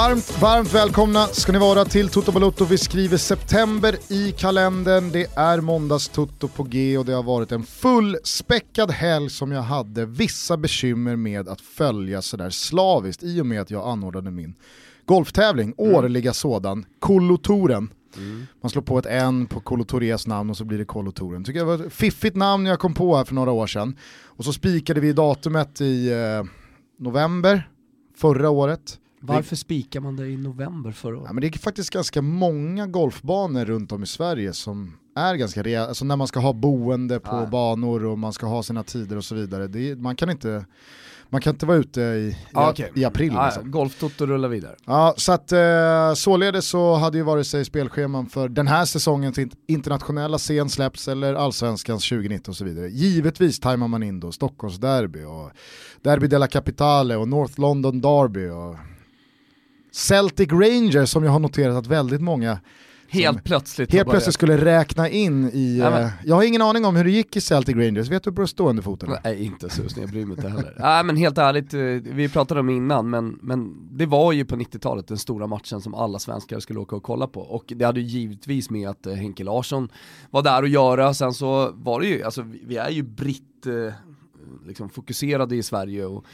Varmt, varmt välkomna ska ni vara till Toto Balotto. Vi skriver september i kalendern. Det är måndags-Toto på G och det har varit en fullspäckad helg som jag hade vissa bekymmer med att följa sådär slaviskt i och med att jag anordnade min golftävling, mm. årliga sådan, Kolotoren. Mm. Man slår på ett N på Kolotorias namn och så blir det Kolotoren. Tycker jag var ett fiffigt namn jag kom på här för några år sedan. Och så spikade vi datumet i eh, november förra året. Varför spikar man det i november förra året? Ja, men det är faktiskt ganska många golfbanor runt om i Sverige som är ganska rejäla, alltså när man ska ha boende på ja. banor och man ska ha sina tider och så vidare. Det, man, kan inte, man kan inte vara ute i, ah, okay. i april. Ah, liksom. Golftoto rullar vidare. Ja, så att eh, således så hade ju vare sig spelscheman för den här säsongens internationella scen släppts eller allsvenskans 2019 och så vidare. Givetvis tajmar man in då Stockholms derby och Derby della Capitale och North London Derby och Celtic Rangers som jag har noterat att väldigt många Helt plötsligt. Helt plötsligt skulle räkna in i... Ja, uh, jag har ingen aning om hur det gick i Celtic Rangers, vet du på stående foten? Nej inte susning, jag bryr mig inte heller. Nej men helt ärligt, eh, vi pratade om innan, men, men det var ju på 90-talet den stora matchen som alla svenskar skulle åka och kolla på. Och det hade ju givetvis med att eh, Henke Larsson var där och göra, sen så var det ju, alltså vi är ju britt, liksom fokuserade i Sverige och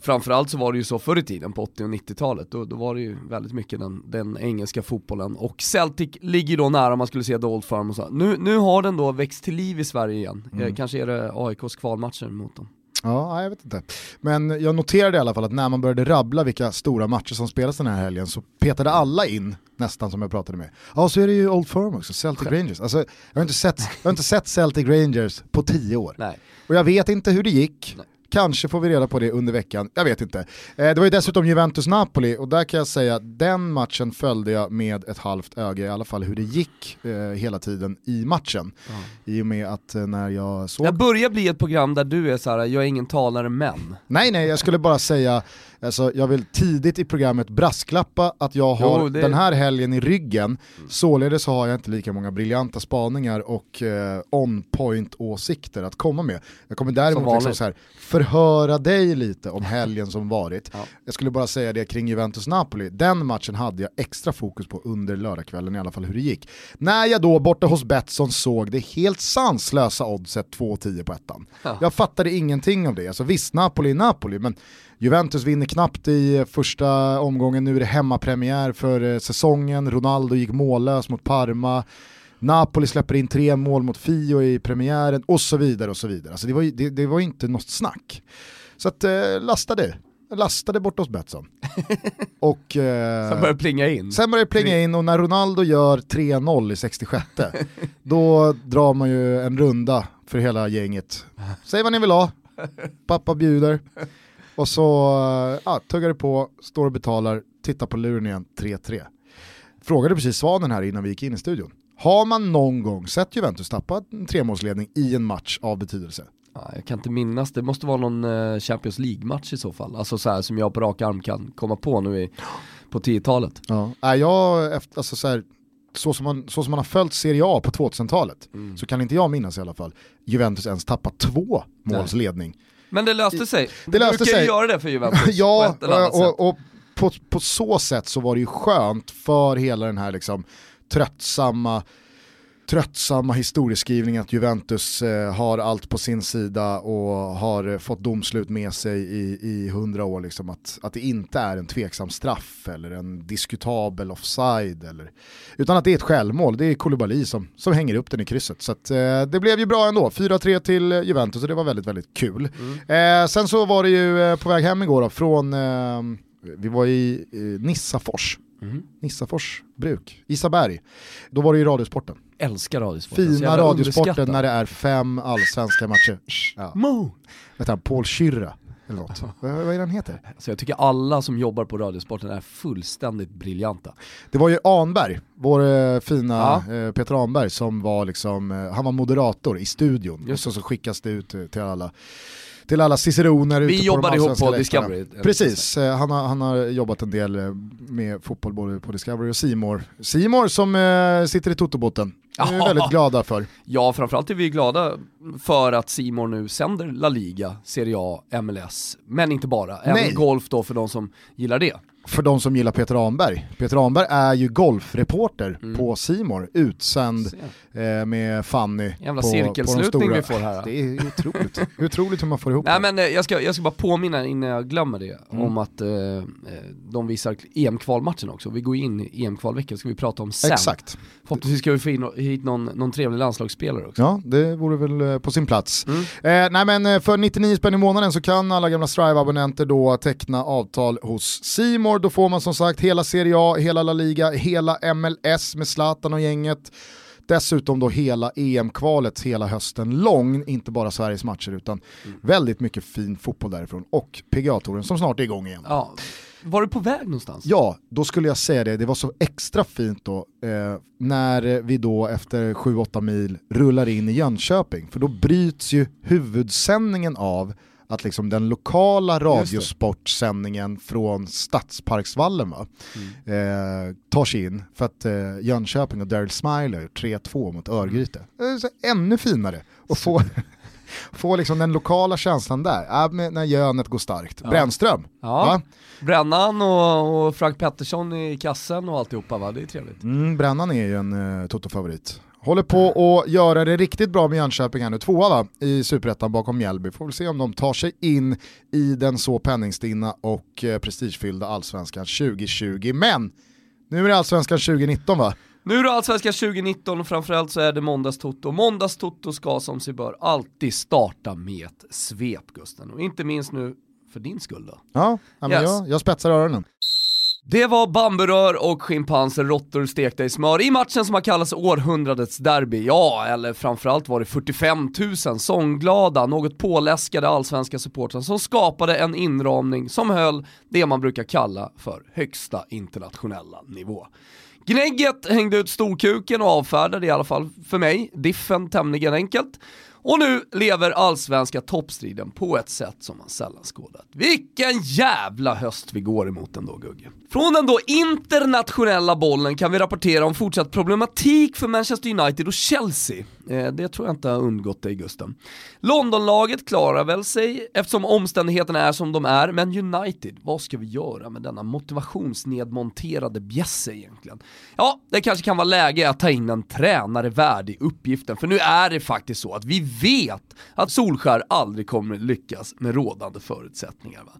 framförallt så var det ju så förr i tiden på 80 och 90-talet, då, då var det ju väldigt mycket den, den engelska fotbollen. Och Celtic ligger då nära, man skulle se The Old Firm och så. Nu, nu har den då växt till liv i Sverige igen. Mm. Eh, kanske är det AIKs kvalmatcher mot dem. Ja, jag vet inte. Men jag noterade i alla fall att när man började rabbla vilka stora matcher som spelas den här helgen så petade alla in, nästan som jag pratade med. Ja, så är det ju Old Firm också, Celtic Rangers. Alltså, jag, har inte sett, jag har inte sett Celtic Rangers på tio år. Nej. Och jag vet inte hur det gick. Nej. Kanske får vi reda på det under veckan, jag vet inte. Eh, det var ju dessutom Juventus-Napoli och där kan jag säga att den matchen följde jag med ett halvt öga, i alla fall hur det gick eh, hela tiden i matchen. Mm. I och med att eh, när jag såg... Jag börjar bli ett program där du är så här, jag är ingen talare men. Nej nej, jag skulle bara säga Alltså, jag vill tidigt i programmet brasklappa att jag har jo, det... den här helgen i ryggen, mm. således har jag inte lika många briljanta spaningar och eh, on-point-åsikter att komma med. Jag kommer däremot liksom så här, förhöra dig lite om helgen som varit. Ja. Jag skulle bara säga det kring Juventus-Napoli, den matchen hade jag extra fokus på under lördagskvällen i alla fall hur det gick. När jag då borta hos Betsson såg det helt sanslösa oddset 2-10 på ettan. Ja. Jag fattade ingenting av det, alltså visst Napoli är Napoli, men Juventus vinner knappt i första omgången, nu är det hemmapremiär för eh, säsongen, Ronaldo gick mållös mot Parma, Napoli släpper in tre mål mot Fio i premiären och så vidare och så vidare. Alltså det var det, det var inte något snack. Så att eh, lastade, lastade bort hos Betsson. och, eh, sen började det plinga in. Sen började det plinga in och när Ronaldo gör 3-0 i 66 då drar man ju en runda för hela gänget. Säg vad ni vill ha, pappa bjuder. Och så ja, tuggar det på, står och betalar, tittar på luren igen, 3-3. Frågade precis Svanen här innan vi gick in i studion. Har man någon gång sett Juventus tappa en tremålsledning i en match av betydelse? jag kan inte minnas, det måste vara någon eh, Champions League-match i så fall. Alltså så här, som jag på rak arm kan komma på nu i, på 10-talet. Ja, jag, efter, alltså så, här, så, som man, så som man har följt Serie A på 2000-talet mm. så kan inte jag minnas i alla fall Juventus ens tappa två målsledning men det löste sig. Det löste du sig. göra det för Juventus Ja, och, och på, på, så sätt så var det ju skönt för hela den här liksom tröttsamma tröttsamma historieskrivning att Juventus eh, har allt på sin sida och har eh, fått domslut med sig i hundra år. Liksom, att, att det inte är en tveksam straff eller en diskutabel offside. Eller, utan att det är ett självmål, det är Koulibaly som, som hänger upp den i krysset. Så att, eh, det blev ju bra ändå, 4-3 till Juventus och det var väldigt, väldigt kul. Mm. Eh, sen så var det ju eh, på väg hem igår då, från, vi var i Nissafors Mm. Nissafors bruk, Isaberg. Då var det ju Radiosporten. Älskar Radiosporten. Fina Radiosporten när det är fem allsvenska matcher. Ja. Mo! Vet han, Paul Schürrer. Eller något. Vad är det han heter? Så jag tycker alla som jobbar på Radiosporten är fullständigt briljanta. Det var ju Anberg, vår eh, fina ja. eh, Peter Anberg som var liksom, eh, han var moderator i studion. Just. Och så, så skickas det ut till alla till alla ciceroner Vi jobbar ihop på Discovery. Precis, eh, han har, han har jobbat en del eh, med fotboll både på Discovery och Simor. Simor som eh, sitter i Totobotten. Det är vi väldigt glada för. Ja, framförallt är vi glada för att Simor nu sänder La Liga, Serie A, MLS, men inte bara. Även Nej. golf då för de som gillar det. För de som gillar Peter Anberg. Peter Anberg är ju golfreporter mm. på Simor utsänd eh, med Fanny. Jävla på, cirkelslutning på vi får här. Det är otroligt. otroligt hur man får ihop Nej, det. Men, eh, jag, ska, jag ska bara påminna innan jag glömmer det mm. om att eh, eh de visar EM-kvalmatchen också. Vi går in i EM-kvalveckan, ska vi prata om sen. Exakt. Förhoppningsvis ska vi få in hit någon, någon trevlig landslagsspelare också. Ja, det vore väl på sin plats. Mm. Eh, nej men för 99 spänn i månaden så kan alla gamla Strive-abonnenter då teckna avtal hos Simor. Då får man som sagt hela Serie A, hela La Liga, hela MLS med Zlatan och gänget. Dessutom då hela EM-kvalet hela hösten lång, inte bara Sveriges matcher utan mm. väldigt mycket fin fotboll därifrån och PGA-touren som snart är igång igen. Ja. Var du på väg någonstans? Ja, då skulle jag säga det. Det var så extra fint då eh, när vi då efter 7-8 mil rullar in i Jönköping. För då bryts ju huvudsändningen av att liksom den lokala radiosportsändningen från Stadsparksvallen va, mm. eh, tar sig in för att eh, Jönköping och Daryl Smiler 3-2 mot Örgryte. Mm. Eh, ännu finare att få, få liksom den lokala känslan där, äh, när Jönet går starkt. Ja. Brännström, ja. Brännan och, och, Frank Pettersson i kassen och alltihopa va, det är trevligt. Mm, Brännan är ju en uh, Toto-favorit. Håller på att göra det riktigt bra med Jönköping här nu, tvåa va, i superettan bakom Mjällby. Får väl se om de tar sig in i den så penningstinna och eh, prestigefyllda allsvenskan 2020. Men nu är det allsvenskan 2019 va? Nu är det allsvenskan 2019 och framförallt så är det måndagstoto. Måndagstoto ska som sig bör alltid starta med ett svep Gusten. Och inte minst nu för din skull då. Ja, ja men yes. jag, jag spetsar öronen. Det var bamburör och schimpanser, råttor stekta i smör i matchen som har kallats århundradets derby. Ja, eller framförallt var det 45 000 sångglada, något påläskade allsvenska supportrar som skapade en inramning som höll det man brukar kalla för högsta internationella nivå. Gnägget hängde ut storkuken och avfärdade i alla fall för mig diffen tämligen enkelt. Och nu lever allsvenska toppstriden på ett sätt som man sällan skådat. Vilken jävla höst vi går emot ändå Gugge. Från den då internationella bollen kan vi rapportera om fortsatt problematik för Manchester United och Chelsea. Eh, det tror jag inte har undgått dig Gusten. Londonlaget klarar väl sig eftersom omständigheterna är som de är, men United, vad ska vi göra med denna motivationsnedmonterade bjässe egentligen? Ja, det kanske kan vara läge att ta in en tränare värdig uppgiften, för nu är det faktiskt så att vi vet att Solskär aldrig kommer lyckas med rådande förutsättningar. Va?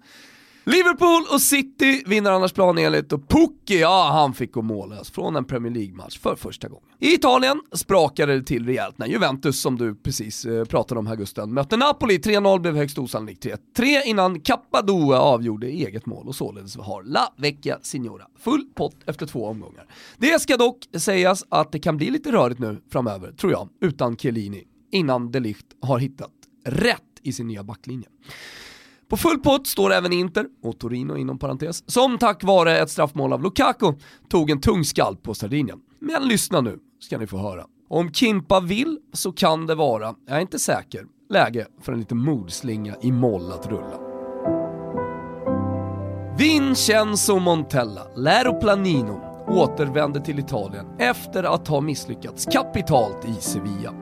Liverpool och City vinner annars planenligt och Pukki, ja han fick gå mållös från en Premier League-match för första gången. I Italien sprakade det till rejält när Juventus, som du precis eh, pratade om här Gusten, mötte Napoli. 3-0 blev högst osannolikt 3-3 innan Cappadoa avgjorde eget mål och således har La Vecchia Signora full pott efter två omgångar. Det ska dock sägas att det kan bli lite rörigt nu framöver, tror jag, utan Chiellini, innan De Ligt har hittat rätt i sin nya backlinje. På full pott står även Inter, och Torino inom parentes, som tack vare ett straffmål av Lukaku tog en tung skalp på Sardinien. Men lyssna nu, ska ni få höra. Om Kimpa vill så kan det vara, jag är inte säker, läge för en liten mordslinga i moll att rulla. Vincenzo Montella, Planino, återvände till Italien efter att ha misslyckats kapitalt i Sevilla.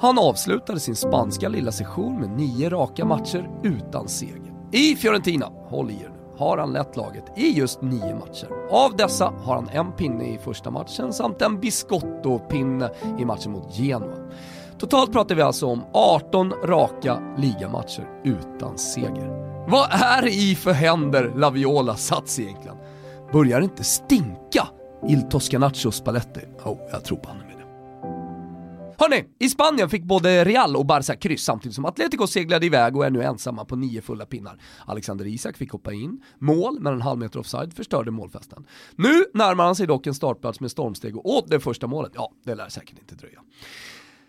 Han avslutade sin spanska lilla session med nio raka matcher utan seger. I Fiorentina, håll i er nu, har han lett laget i just nio matcher. Av dessa har han en pinne i första matchen samt en biscotto-pinne i matchen mot Genoa. Totalt pratar vi alltså om 18 raka ligamatcher utan seger. Vad är i för händer Laviola sats egentligen? Börjar det inte stinka Il Toscanaccio Spalletti? Oh, jag tror på honom. Hörni, i Spanien fick både Real och Barca kryss samtidigt som Atletico seglade iväg och är nu ensamma på nio fulla pinnar. Alexander Isak fick hoppa in, mål men en halv meter offside förstörde målfesten. Nu närmar han sig dock en startplats med stormsteg och åt det första målet, ja det lär säkert inte dröja.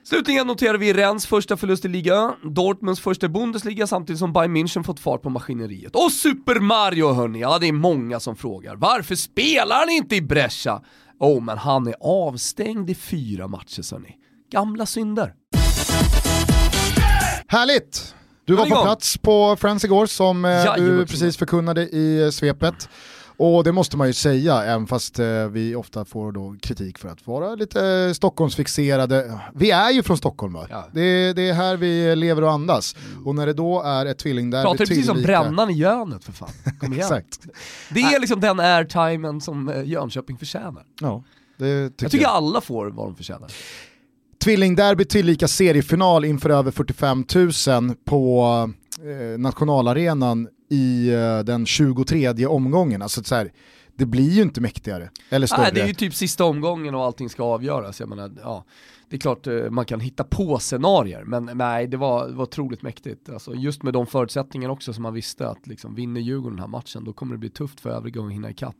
Slutligen noterar vi Rennes första förlust i liga, Dortmunds första Bundesliga samtidigt som Bayern München fått fart på maskineriet. Och Super Mario hörni, ja det är många som frågar. Varför spelar han inte i Brescia? Oh, men han är avstängd i fyra matcher hörni gamla synder. Härligt! Du var på plats på Friends igår som eh, du precis förkunnade i svepet. Och det måste man ju säga, även fast eh, vi ofta får då kritik för att vara lite Stockholmsfixerade. Vi är ju från Stockholm va? Ja. Det, det, är här vi lever och andas. Mm. Och när det då är ett tvillingderby Pratar du precis som brännan i Jönet för fan? Kom igen. Exakt. Det är liksom den airtimen som eh, Jönköping förtjänar. Ja, det tycker jag tycker jag. alla får vad de förtjänar. Tvillingderby tillika seriefinal inför över 45 000 på eh, nationalarenan i eh, den 23 omgången. Alltså så här, det blir ju inte mäktigare eller större. Nej, det är ju typ sista omgången och allting ska avgöras. Jag menar, ja, det är klart eh, man kan hitta på scenarier, men nej, det var, det var otroligt mäktigt. Alltså, just med de förutsättningarna också som man visste att liksom, vinner Djurgården den här matchen, då kommer det bli tufft för övriga att hinna ikapp.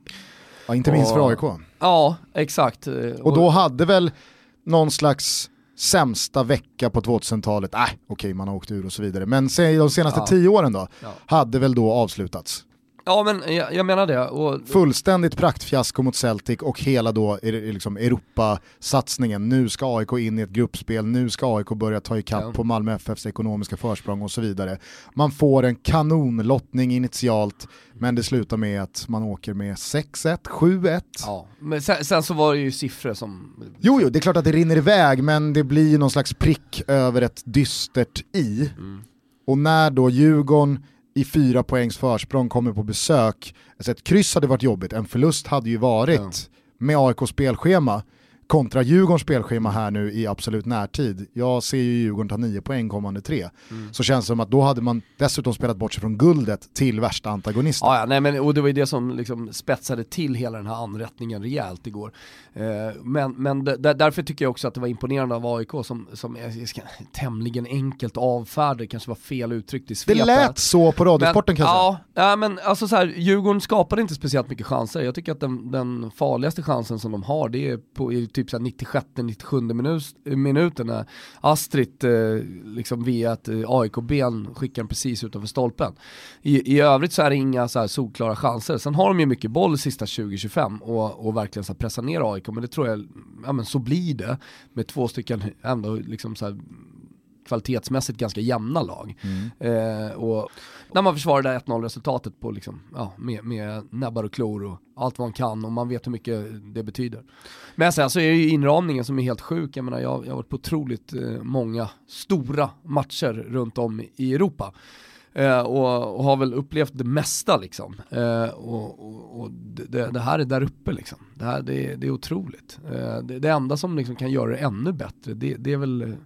Ja, inte minst och, för AIK. Ja, exakt. Och då hade väl någon slags sämsta vecka på 2000-talet, äh, okej okay, man har åkt ur och så vidare, men de senaste ja. tio åren då, ja. hade väl då avslutats. Ja men jag, jag menar det. Och... Fullständigt praktfiasko mot Celtic och hela då liksom Europasatsningen. Nu ska AIK in i ett gruppspel, nu ska AIK börja ta ikapp ja. på Malmö FFs ekonomiska försprång och så vidare. Man får en kanonlottning initialt, men det slutar med att man åker med 6-1, 7-1. Ja, men sen, sen, så var det ju siffror som... Jo, jo, det är klart att det rinner iväg, men det blir någon slags prick över ett dystert i. Mm. Och när då Djurgården i fyra poängs försprång kommer på besök. Alltså ett kryss hade varit jobbigt, en förlust hade ju varit ja. med AIKs spelschema kontra Djurgårdens spelschema här nu i absolut närtid. Jag ser ju Djurgården ta 9 poäng kommande tre. Mm. Så känns det som att då hade man dessutom spelat bort sig från guldet till värsta antagonisten. Ja, ja nej, men, och det var ju det som liksom spetsade till hela den här anrättningen rejält igår. Eh, men men därför tycker jag också att det var imponerande av AIK som, som jag ska, tämligen enkelt avfärdade, kanske var fel uttryckt i svepet. Det lät så på Radiosporten kanske? Ja, ja, men alltså så här, Djurgården skapade inte speciellt mycket chanser. Jag tycker att den, den farligaste chansen som de har det är på i typ 96-97 minut, minuten när Astrid eh, liksom via ett eh, AIK-ben skickar den precis utanför stolpen. I, I övrigt så är det inga så här solklara chanser. Sen har de ju mycket boll sista 20-25 och, och verkligen så pressa ner AIK, men det tror jag, ja men så blir det med två stycken ändå liksom så här, kvalitetsmässigt ganska jämna lag. Mm. Eh, och när man försvarar det 1-0 resultatet på liksom, ja, med, med näbbar och klor och allt vad man kan och man vet hur mycket det betyder. Men sen så är det ju inramningen som är helt sjuk, jag menar jag, jag har varit på otroligt eh, många stora matcher runt om i Europa. Eh, och, och, har väl upplevt det mesta liksom. Eh, och, och, och det, det, här är där uppe liksom. Det här det, det är otroligt. Eh, det, det, enda som liksom kan göra det ännu bättre, det, det är väl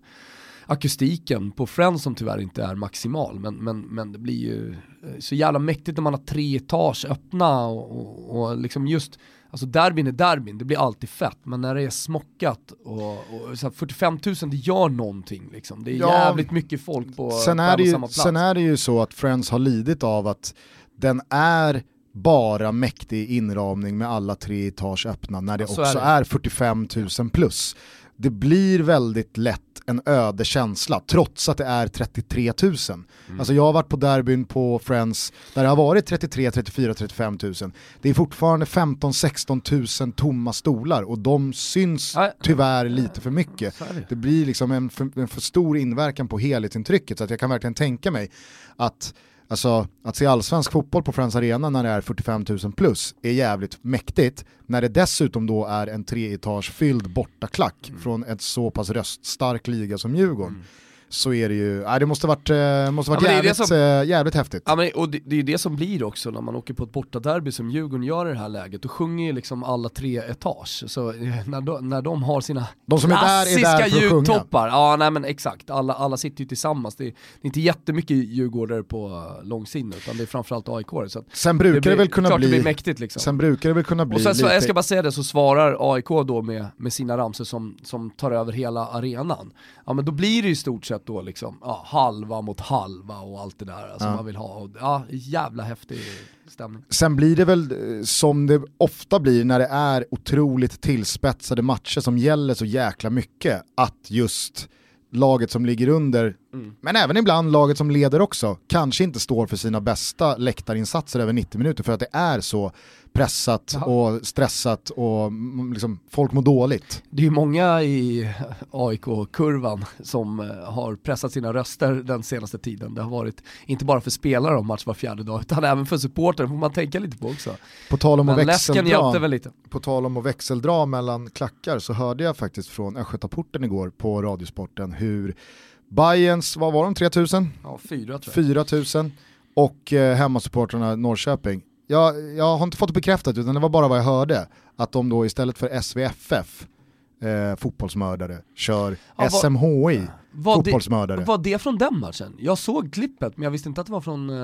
akustiken på Friends som tyvärr inte är maximal. Men, men, men det blir ju eh, så jävla mäktigt när man har tre etage öppna och, och, och liksom just Alltså derbyn är derbyn, det blir alltid fett, men när det är smockat och, och så 45 000 det gör någonting liksom. Det är ja, jävligt mycket folk på, sen på är det ju, samma plats. Sen är det ju så att Friends har lidit av att den är bara mäktig inramning med alla tre etage öppna när det ja, också är, det. är 45 000 plus. Det blir väldigt lätt en öde känsla, trots att det är 33 000. Mm. Alltså jag har varit på derbyn på Friends där det har varit 33, 34, 35 000. Det är fortfarande 15, 16 000 tomma stolar och de syns tyvärr lite för mycket. Det blir liksom en för, en för stor inverkan på helhetsintrycket så att jag kan verkligen tänka mig att Alltså att se allsvensk fotboll på Friends Arena när det är 45 000 plus är jävligt mäktigt. När det dessutom då är en treetage fylld bortaklack mm. från ett så pass röststark liga som Djurgården. Mm så är det ju, nej, det måste varit, eh, måste varit ja, jävligt, som, äh, jävligt häftigt. Ja, men, och det, det är ju det som blir också när man åker på ett bortaderby som Djurgården gör i det här läget, då sjunger ju liksom alla tre etage. Så eh, när de, när de har sina de som klassiska är där, är där ljudtoppar, ja nej men exakt, alla, alla sitter ju tillsammans. Det är, det är inte jättemycket djurgårdare på långsidan utan det är framförallt AIK. Så sen brukar det, blir, det väl kunna bli, det mäktigt liksom. Sen brukar det väl kunna bli och sen, lite... Jag ska bara säga det, så svarar AIK då med, med sina ramser som, som tar över hela arenan. Ja men då blir det i stort sett då liksom, ja, halva mot halva och allt det där alltså ja. man vill ha. Ja, jävla häftig stämning. Sen blir det väl eh, som det ofta blir när det är otroligt tillspetsade matcher som gäller så jäkla mycket, att just laget som ligger under Mm. Men även ibland laget som leder också kanske inte står för sina bästa läktarinsatser över 90 minuter för att det är så pressat Jaha. och stressat och liksom, folk mår dåligt. Det är ju många i AIK-kurvan som eh, har pressat sina röster den senaste tiden. Det har varit inte bara för spelare om match var fjärde dag utan även för supporter, får man tänka lite på också. På tal om, att växeldra, väl lite. på tal om att växeldra mellan klackar så hörde jag faktiskt från Östgötaporten igår på Radiosporten hur Bayerns, vad var de, 3000? Ja, 4 tror jag. 4000 och eh, hemmasupportrarna Norrköping jag, jag har inte fått det bekräftat utan det var bara vad jag hörde. Att de då istället för SVFF, eh, fotbollsmördare, kör ja, SMHI, var fotbollsmördare. Det, var det från den matchen? Jag såg klippet men jag visste inte att det var från... Eh...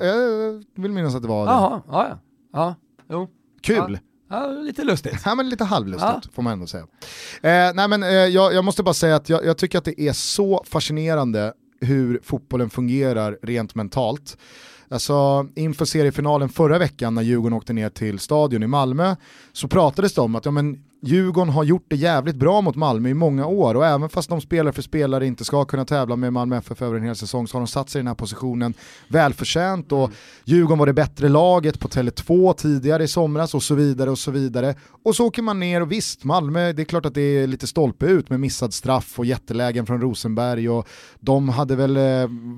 Jag vill minnas att det var det. Jaha, ja ja. ja jo. Kul! Ja. Ja, lite lustigt. Ja men lite halvlustigt ja. får man ändå säga. Eh, nej men eh, jag, jag, måste bara säga att jag, jag, tycker att det är så fascinerande hur fotbollen fungerar rent mentalt. Alltså inför seriefinalen förra veckan när Djurgården åkte ner till stadion i Malmö så pratades det om att ja, men Djurgården har gjort det jävligt bra mot Malmö i många år och även fast de spelare för spelare inte ska kunna tävla med Malmö FF över en hel säsong så har de satt sig i den här positionen välförtjänt. Och Djurgården var det bättre laget på Tele2 tidigare i somras och så vidare och så vidare. Och så åker man ner och visst, Malmö, det är klart att det är lite stolpe ut med missad straff och jättelägen från Rosenberg och de hade väl eh,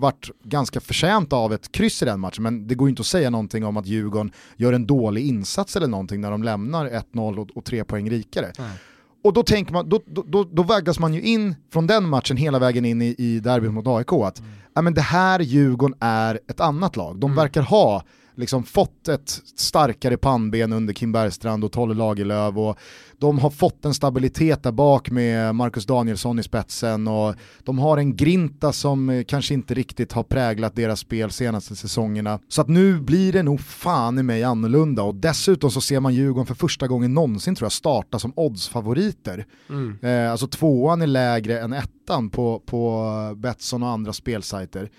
varit ganska förtjänta av ett kryss i den matchen men det går ju inte att säga någonting om att Djurgården gör en dålig insats eller någonting när de lämnar 1-0 och, och tre poäng rik rikare. Nej. Och då, tänker man, då, då, då, vaggas man ju in från den matchen hela vägen in i, i derbyt mot AIK att mm. men det här Djurgården är ett annat lag. De mm. verkar ha liksom fått ett starkare pannben under Kim Bergstrand och Tolle Lagerlöf och de har fått en stabilitet där bak med Marcus Danielsson i spetsen och de har en grinta som eh, kanske inte riktigt har präglat deras spel senaste säsongerna. Så att nu blir det nog fan i mig annorlunda och dessutom så ser man Djurgården för första gången någonsin tror jag starta som oddsfavoriter. Mm. Eh, alltså tvåan är lägre än ettan på, på Betsson och andra spelsajter.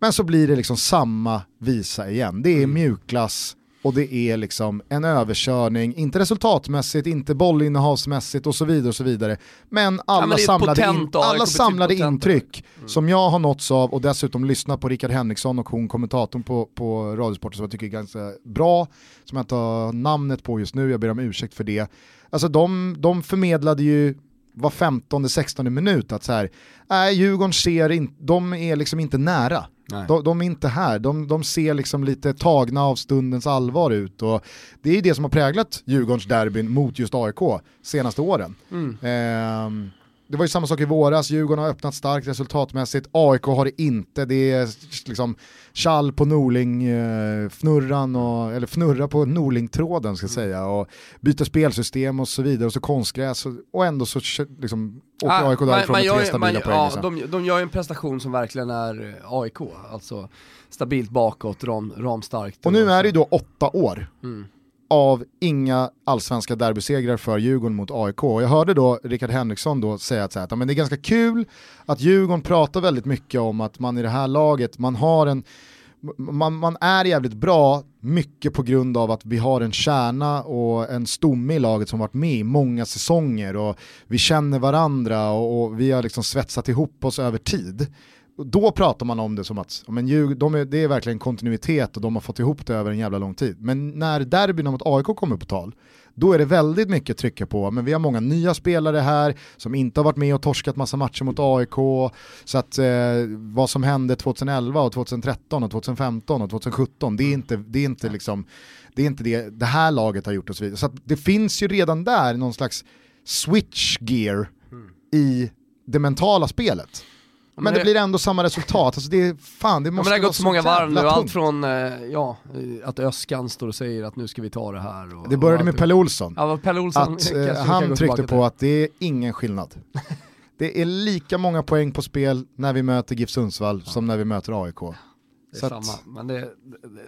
Men så blir det liksom samma visa igen. Det är mm. mjukglass och det är liksom en överkörning, inte resultatmässigt, inte bollinnehavsmässigt och så vidare och så vidare. Men alla ja, men samlade, in, alla samlade intryck mm. som jag har nåtts av och dessutom lyssnat på Rickard Henriksson och hon kommentatorn på, på Radiosporten som jag tycker är ganska bra, som jag inte har namnet på just nu, jag ber om ursäkt för det. Alltså de, de förmedlade ju var 15-16 minut att så här, nej Djurgården ser inte, de är liksom inte nära. De, de, är inte här, de, de, ser liksom lite tagna av stundens allvar ut och det är det som har präglat Djurgårdens derbyn mot just AIK senaste åren. Mm. Eh, det var ju samma sak i våras, Djurgården har öppnat starkt resultatmässigt, AIK har det inte, det är liksom Chall på Norling-fnurran, eh, eller fnurra på Norling-tråden ska jag mm. säga, och byta spelsystem och så vidare, och så konstgräs, och, och ändå så liksom, åker ah, AIK därifrån med tre stabila man, poäng. Ja, de, de gör ju en prestation som verkligen är eh, AIK, alltså stabilt bakåt, ram, ramstarkt. Och nu och är det ju då åtta år. Mm av inga allsvenska derbysegrar för Djurgården mot AIK. Jag hörde då Rickard Henriksson då säga att, så här, att men det är ganska kul att Djurgården pratar väldigt mycket om att man i det här laget, man har en man, man, är jävligt bra, mycket på grund av att vi har en kärna och en stomme i laget som varit med i många säsonger och vi känner varandra och, och vi har liksom svetsat ihop oss över tid då pratar man om det som att men, de är, det är verkligen kontinuitet och de har fått ihop det över en jävla lång tid. Men när derbyna mot AIK kommer på tal, då är det väldigt mycket trycka på, men vi har många nya spelare här som inte har varit med och torskat massa matcher mot AIK, så att eh, vad som hände 2011 och 2013 och 2015 och 2017, det är inte, det är inte liksom, det är inte det det här laget har gjort och så vidare. Så det finns ju redan där någon slags switch gear mm. i det mentala spelet. Men, det, blir ändå samma resultat, alltså det, är, fan, det måste ja, men det har gått så många varv nu, allt från eh, ja, att Öskan står och säger att nu ska vi ta det här. Och, det började med Pelle Olsson, ja, Pelle Olsson att eh, han tryckte på att det är ingen skillnad. det är lika många poäng på spel när vi möter GIF Sundsvall ja. som när vi möter AIK. Det är samma, att... men det,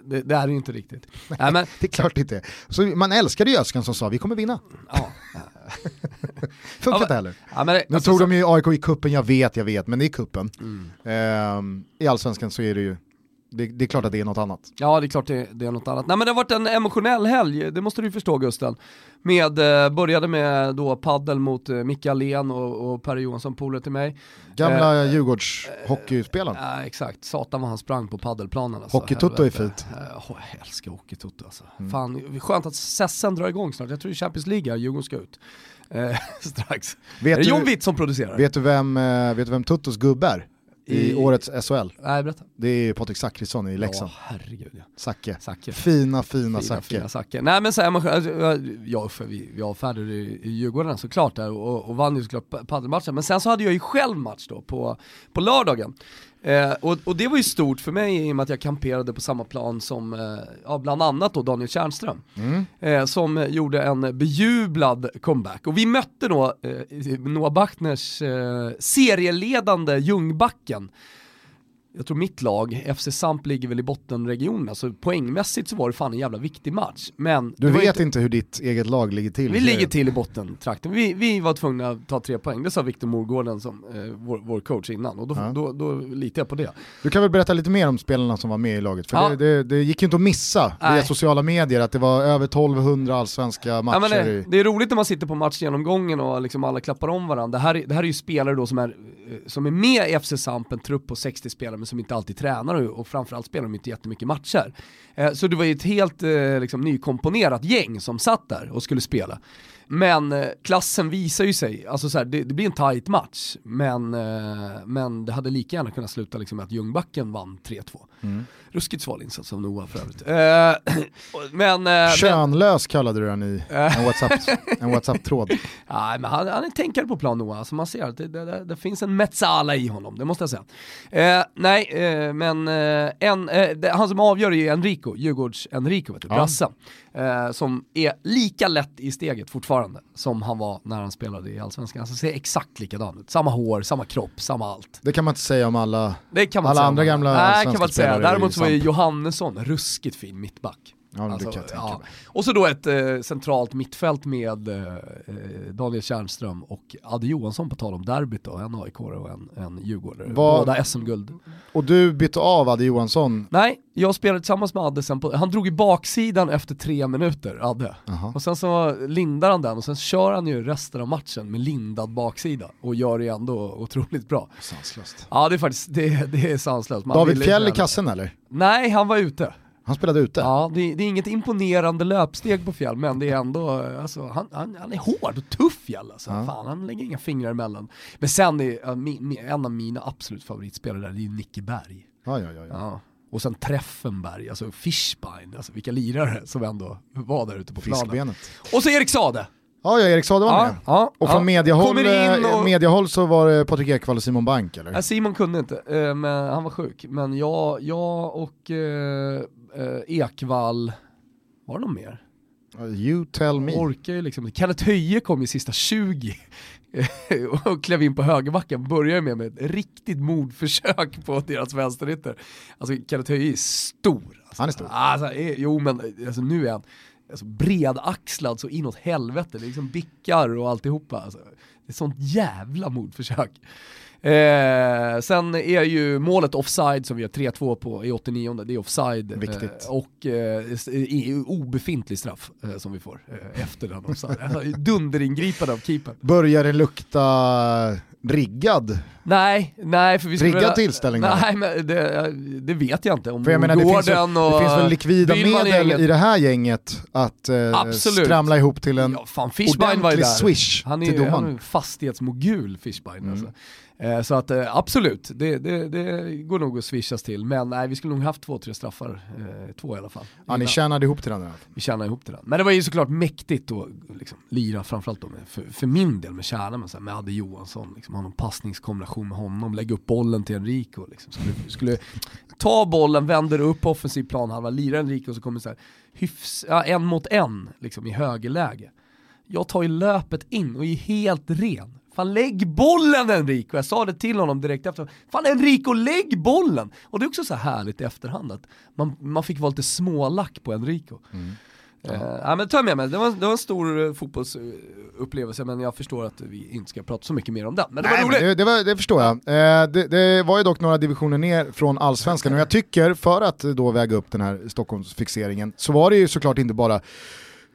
det, det, är ju inte riktigt. Nej, men... det är klart inte. Så man älskade ju Öskan som sa vi kommer vinna. Ja. Funkar inte heller. Ja, det, nu alltså, tog de ju AIK i kuppen jag vet, jag vet, men det är kuppen. Mm. Ehm, I allsvenskan så är det ju det, det, är klart att det är något annat. Ja, det är klart det, det, är något annat. Nej men det har varit en emotionell helg, det måste du förstå Gusten. Med, eh, började med då paddel mot eh, Micke Allén och, och Per Johansson, polare till mig. Gamla eh, Djurgårds hockeyspelaren. Ja eh, exakt, satan vad han sprang på paddelplanen alltså. Hockeytutto är fint. Oh, jag älskar hockeytutto alltså. Mm. Fan, skönt att Sessen drar igång snart, jag tror Champions League här, Djurgården ska ut. Eh, strax. Vet är det John Witt som producerar? Vet du vem, vet du vem Tuttos gubbe är? I, I årets SHL. Nej, berätta. Det är Patrik Zackrisson i Leksand. Ja, herregud ja. Zacke. Zacke. Fina, fina, fina Zacke. Zacke. Nej men så här, man, alltså, ja, för vi, vi avfärdade i, i Djurgården såklart där och, och vann ju såklart padelmatchen. Men sen så hade jag ju själv match då på, på lördagen. Eh, och, och, det var ju stort för mig i och med att jag kamperade på samma plan som, eh, ja, bland annat då Daniel Tjärnström. Mm. Eh, som gjorde en bejublad comeback. Och vi mötte då eh, Noah Bachners eh, serieledande Ljungbacken jag tror mitt lag, FC Samp ligger väl i bottenregionen, så alltså poängmässigt så var det fan en jävla viktig match. Men du vet inte... inte hur ditt eget lag ligger till? Vi ligger till i bottentrakten. Vi, vi var tvungna att ta tre poäng, det sa Viktor Morgården som eh, vår, vår, coach innan och då, ja. då, då, då litar jag på det. Du kan väl berätta lite mer om spelarna som var med i laget, för ja. det, det, det, gick ju inte att missa Nej. via sociala medier att det var över 1200 allsvenska matcher. Ja, det, det, är roligt när man sitter på matchgenomgången och liksom alla klappar om varandra. Det här, det här är ju spelare då som är, eh, som är med i FC Samp, en trupp på 60 spelare men som inte alltid tränar och, och framförallt spelar de inte jättemycket matcher. Eh, så det var ju ett helt eh, liksom, nykomponerat gäng som satt där och skulle spela. Men eh, klassen visar ju sig, alltså så här, det, det, blir en tight match, men, eh, men det hade lika gärna kunnat sluta liksom med att Ljungbacken vann 3-2. Mm. Ruskigt sval insats av Noah för övrigt. Eh, men, eh, Könlös kallade du den i en WhatsApp-tråd. WhatsApp nej, men han, han är tänkare på plan Noah, alltså man ser att det, det, det, finns en Metsala i honom, det måste jag säga. Eh, nej, eh, men eh, en, det, han som avgör är Enrico, Djurgårds-Enrico, vet du, ja. Eh, som är lika lätt i steget fortfarande som han var när han spelade i Allsvenskan. Alltså ser exakt likadan ut. Samma hår, samma kropp, samma allt. Det kan man inte säga om alla, alla andra gamla Nej, kan man inte säga. Däremot så var ju Johannesson ruskigt fin mittback. Ja, alltså, det kan jag tänka ja. mig. Och så då ett eh, centralt mittfält med eh, eh Daniel Tjärnström och Adde Johansson på tal om derbyt då, en aik och en, en Djurgårdare. Båda SM-guld. Och du bytte av Adde Johansson? Nej, jag spelade tillsammans med Adde sen på, han drog i baksidan efter tre minuter, Adde. Aha. Och sen så lindar han den och sen kör han ju resten av matchen med lindad baksida och gör det ändå otroligt bra. Sanslöst. Ja det är faktiskt, det, det är sanslöst. Man David Fjäll i kassen eller? Nej, han var ute. Han spelade ute? Ja, det, det, är inget imponerande löpsteg på Fjäll, men det är ändå, alltså, han, han, han är hård och tuff Fjäll alltså. Ja. Fan, han lägger inga fingrar emellan. Men sen är en av mina absolut favoritspelare där, det är Nicke Berg. Ja, ja, ja, ja. Och sen Treffenberg, alltså Fishbein, alltså vilka lirare som ändå var där ute på planen. Fiskbenet. Och så Erik Sade. Ja, ja Erik Sade var ja, med. Ja, och från ja. mediahåll, eh, och... mediahåll så var det Patrik Ekwall och Simon Bank eller? Nej, Simon kunde inte, eh, men han var sjuk. Men jag, jag och eh, Ekvall, var det någon mer? You tell me. Orkar ju liksom. Kenneth Höje kom i sista 20 och klev in på högerbacken, började med, med ett riktigt mordförsök på deras vänsterytter. Alltså Kenneth Höje är stor. Alltså, han är stor. Alltså, jo men alltså, nu är han alltså, bredaxlad så inåt helvete, det är liksom bickar och alltihopa. Alltså, det är sånt jävla mordförsök. Eh, sen är ju målet offside som vi har 3-2 på i 89 det är offside. Viktigt. Eh, och eh, obefintlig straff eh, som vi får eh, efter den offside. Alltså, Dunderingripande av keepern. Börjar det lukta riggad? Nej, nej för vi Riggad tillställning? Nej, men det, det, vet jag inte. Om för jag menar, det, finns väl, det finns väl likvida medel i det här gänget att eh, skramla ihop till en ja, fan, ordentlig swish han är, till domaren. Han är en fastighetsmogul Fishbein. Mm. Alltså. Eh, så att eh, absolut, det, det, det, går nog att swishas till. Men nej, vi skulle nog haft två, tre straffar. Eh, två i alla fall. Ja, ni tjänade ihop till den? Vi tjänade ihop till den. Men det var ju såklart mäktigt att liksom, lira, framförallt då med, för, för min del med Kärna, men så här, med Adde Johansson, liksom, ha någon passningskombination med honom, lägga upp bollen till Enrico. Liksom. Skulle, skulle ta bollen, vänder upp offensiv planhalva, lira Enrico och så kommer så här, hyfs, ja, en mot en liksom, i högerläge. Jag tar ju löpet in och är helt ren Fan lägg bollen Enrico! Jag sa det till honom direkt efter. Fan Enrico, lägg bollen! Och det är också så härligt i efterhand att man, man fick vara lite smålack på Enrico. Mm. Ja. Uh, ja men ta med mig, det var, det var en stor uh, fotbollsupplevelse men jag förstår att vi inte ska prata så mycket mer om den. Men det Nej, var roligt! Det, det, var, det, förstår jag. Uh, det, det, var ju dock några divisioner ner från allsvenskan och jag tycker, för att då väga upp den här Stockholmsfixeringen, så var det ju såklart inte bara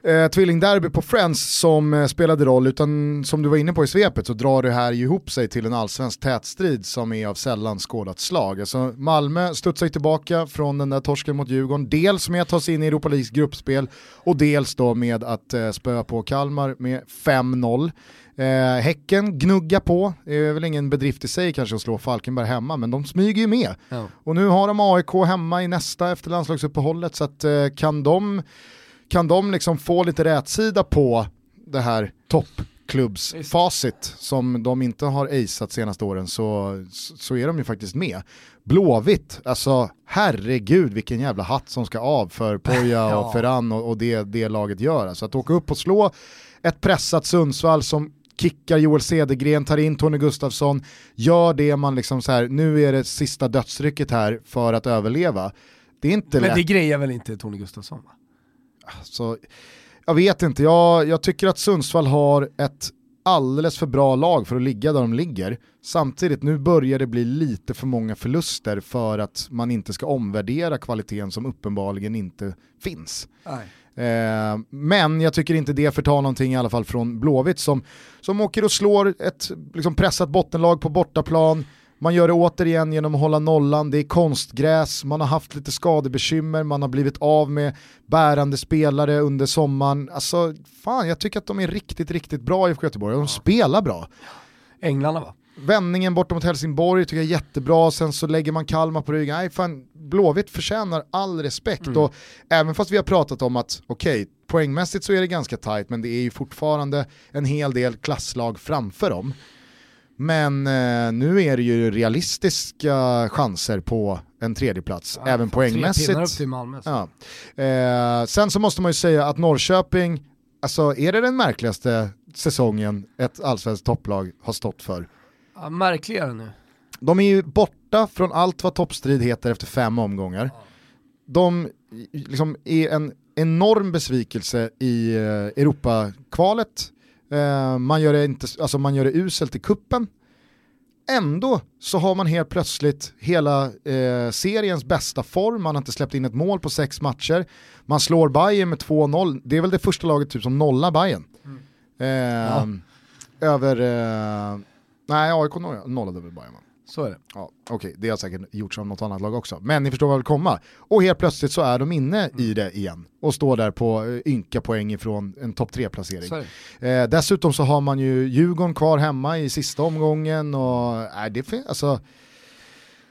eh, tvillingderby på Friends som eh, spelade roll, utan som du var inne på i svepet så drar det här ihop sig till en allsvensk tätstrid som är av sällan skådat slag. Alltså Malmö studsar ju tillbaka från den där torsken mot Djurgården, dels med att ta sig in i Europa Leagues gruppspel och dels då med att eh, spöa på Kalmar med 5-0. Eh, häcken gnuggar på, det är väl ingen bedrift i sig kanske att slå Falkenberg hemma, men de smyger ju med. Ja. Och nu har de AIK hemma i nästa efter landslagsuppehållet, så att, eh, kan de kan de liksom få lite rätsida på det här toppklubbsfacit som de inte har aceat senaste åren så, så är de ju faktiskt med. Blåvitt, alltså herregud vilken jävla hatt som ska av för Poja ja. och Ferran och, och, det, det laget gör. Alltså att åka upp och slå ett pressat Sundsvall som kickar Joel Cedergren, tar in Tony Gustafsson, gör det man liksom så här, nu är det sista dödsrycket här för att överleva. Det är inte Men lätt. det grejer väl inte Tony Gustafsson va? Så, jag vet inte, jag, jag tycker att Sundsvall har ett alldeles för bra lag för att ligga där de ligger. Samtidigt, nu börjar det bli lite för många förluster för att man inte ska omvärdera kvaliteten som uppenbarligen inte finns. Eh, men jag tycker inte det förtar någonting i alla fall från Blåvitt som, som åker och slår ett liksom pressat bottenlag på bortaplan, man gör det återigen genom att hålla nollan, det är konstgräs, man har haft lite skadebekymmer, man har blivit av med bärande spelare under sommaren. Alltså fan, jag tycker att de är riktigt, riktigt bra i Göteborg, de spelar bra. Änglarna va? Vändningen borta mot Helsingborg tycker jag är jättebra, sen så lägger man Kalmar på ryggen. Nej, fan, Blåvitt förtjänar all respekt mm. och även fast vi har pratat om att okej, okay, poängmässigt så är det ganska tight men det är ju fortfarande en hel del klasslag framför dem. Men eh, nu är det ju realistiska chanser på en tredjeplats, ja, även poängmässigt. Upp till Malmö, ja. eh, sen så måste man ju säga att Norrköping, alltså är det den märkligaste säsongen ett allsvenskt topplag har stått för? Ja, märkligare nu. De är ju borta från allt vad toppstrid heter efter fem omgångar. Ja. De liksom är en enorm besvikelse i eh, Europakvalet Eh, man, gör det inte, alltså man gör det uselt i kuppen. Ändå så har man helt plötsligt hela eh, seriens bästa form, man har inte släppt in ett mål på sex matcher. Man slår Bayern med 2-0, det är väl det första laget typ som nollar Bayern. Mm. Eh, ja. Över, eh, nej AIK nollade väl Bayern så är det. Ja, Okej, okay. det har säkert gjorts av något annat lag också. Men ni förstår vad jag vill komma. Och helt plötsligt så är de inne mm. i det igen och står där på eh, ynka poäng ifrån en topp 3-placering. Eh, dessutom så har man ju Djurgården kvar hemma i sista omgången och äh, det, alltså,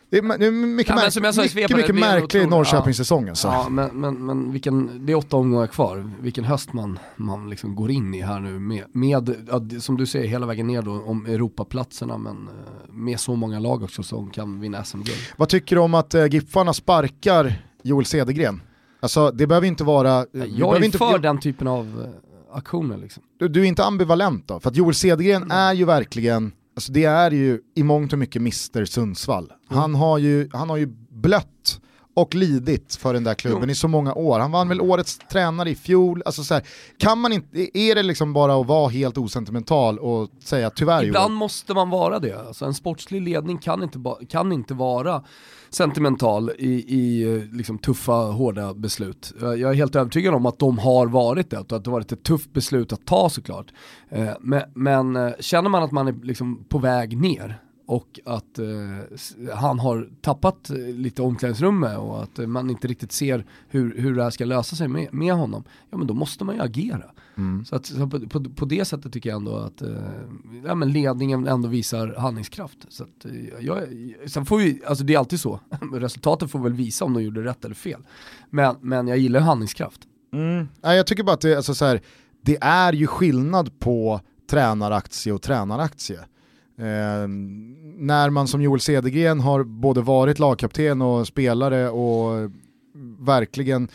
det är, mycket, ja, märk mycket, mycket, mycket märklig Norrköpingssäsong alltså. Ja, men, men, men vilken, det är åtta omgångar kvar, vilken höst man, man liksom går in i här nu med, med som du säger, hela vägen ner då om Europaplatserna men eh, med så många lag också som kan vinna SM-guld. Vad tycker du om att äh, Giffarna sparkar Joel Cedergren? Alltså det behöver inte vara... jag är inte, för jag, den typen av äh, aktioner liksom. Du, du, är inte ambivalent då? För att Joel Cedergren mm. är ju verkligen Alltså det är ju i mångt och mycket Mr Sundsvall. Mm. Han, har ju, han har ju blött och lidit för den där klubben jo. i så många år. Han vann väl årets tränare i fjol. Alltså så här, kan man inte, är det liksom bara att vara helt osentimental och säga tyvärr Ibland måste man vara det. Alltså en sportslig ledning kan inte, kan inte vara sentimental i, i liksom tuffa, hårda beslut. Jag är helt övertygad om att de har varit det, och att det har varit ett tufft beslut att ta såklart. Eh, men, men eh, känner man att man är liksom på väg ner, och att eh, han har tappat eh, lite omklädningsrummet och att man inte riktigt ser hur, hur det här ska lösa sig med, med honom, ja men då måste man ju agera. Mm. Så, att, så på, på, på, det sättet tycker jag ändå att eh, ja, men ledningen ändå visar handlingskraft. Så att, eh, jag, sen får vi, alltså det är alltid så, resultatet får väl visa om de gjorde rätt eller fel. Men, men jag gillar handlingskraft. Mm. Ja, jag tycker bara att det, alltså så här, det är ju skillnad på tränaraktie och tränaraktie. Eh, när man som Joel Cedergren har både varit lagkapten och spelare och verkligen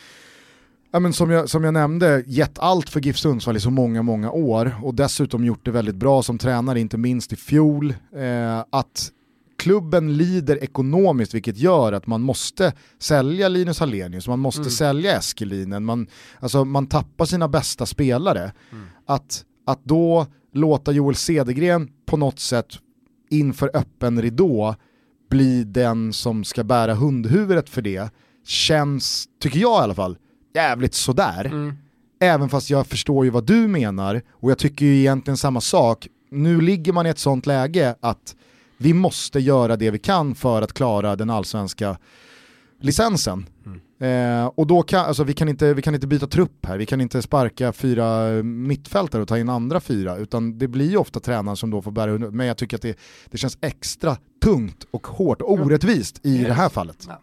ja, men som, jag, som jag nämnde, gett allt för GIF Sundsvall i så många, många år och dessutom gjort det väldigt bra som tränare, inte minst i fjol. Eh, att klubben lider ekonomiskt vilket gör att man måste sälja Linus Hallenius, man måste mm. sälja Eskelinen, man, alltså, man tappar sina bästa spelare. Mm. Att, att då låta Joel Cedergren på något sätt inför öppen ridå bli den som ska bära hundhuvudet för det känns, tycker jag i alla fall, jävligt sådär. Mm. Även fast jag förstår ju vad du menar och jag tycker ju egentligen samma sak. Nu ligger man i ett sånt läge att vi måste göra det vi kan för att klara den allsvenska licensen. Mm. Eh, och då kan, alltså, vi, kan inte, vi kan inte byta trupp här, vi kan inte sparka fyra mittfältare och ta in andra fyra, utan det blir ju ofta tränaren som då får bära. Men jag tycker att det, det känns extra tungt och hårt och orättvist i det här fallet. Ja.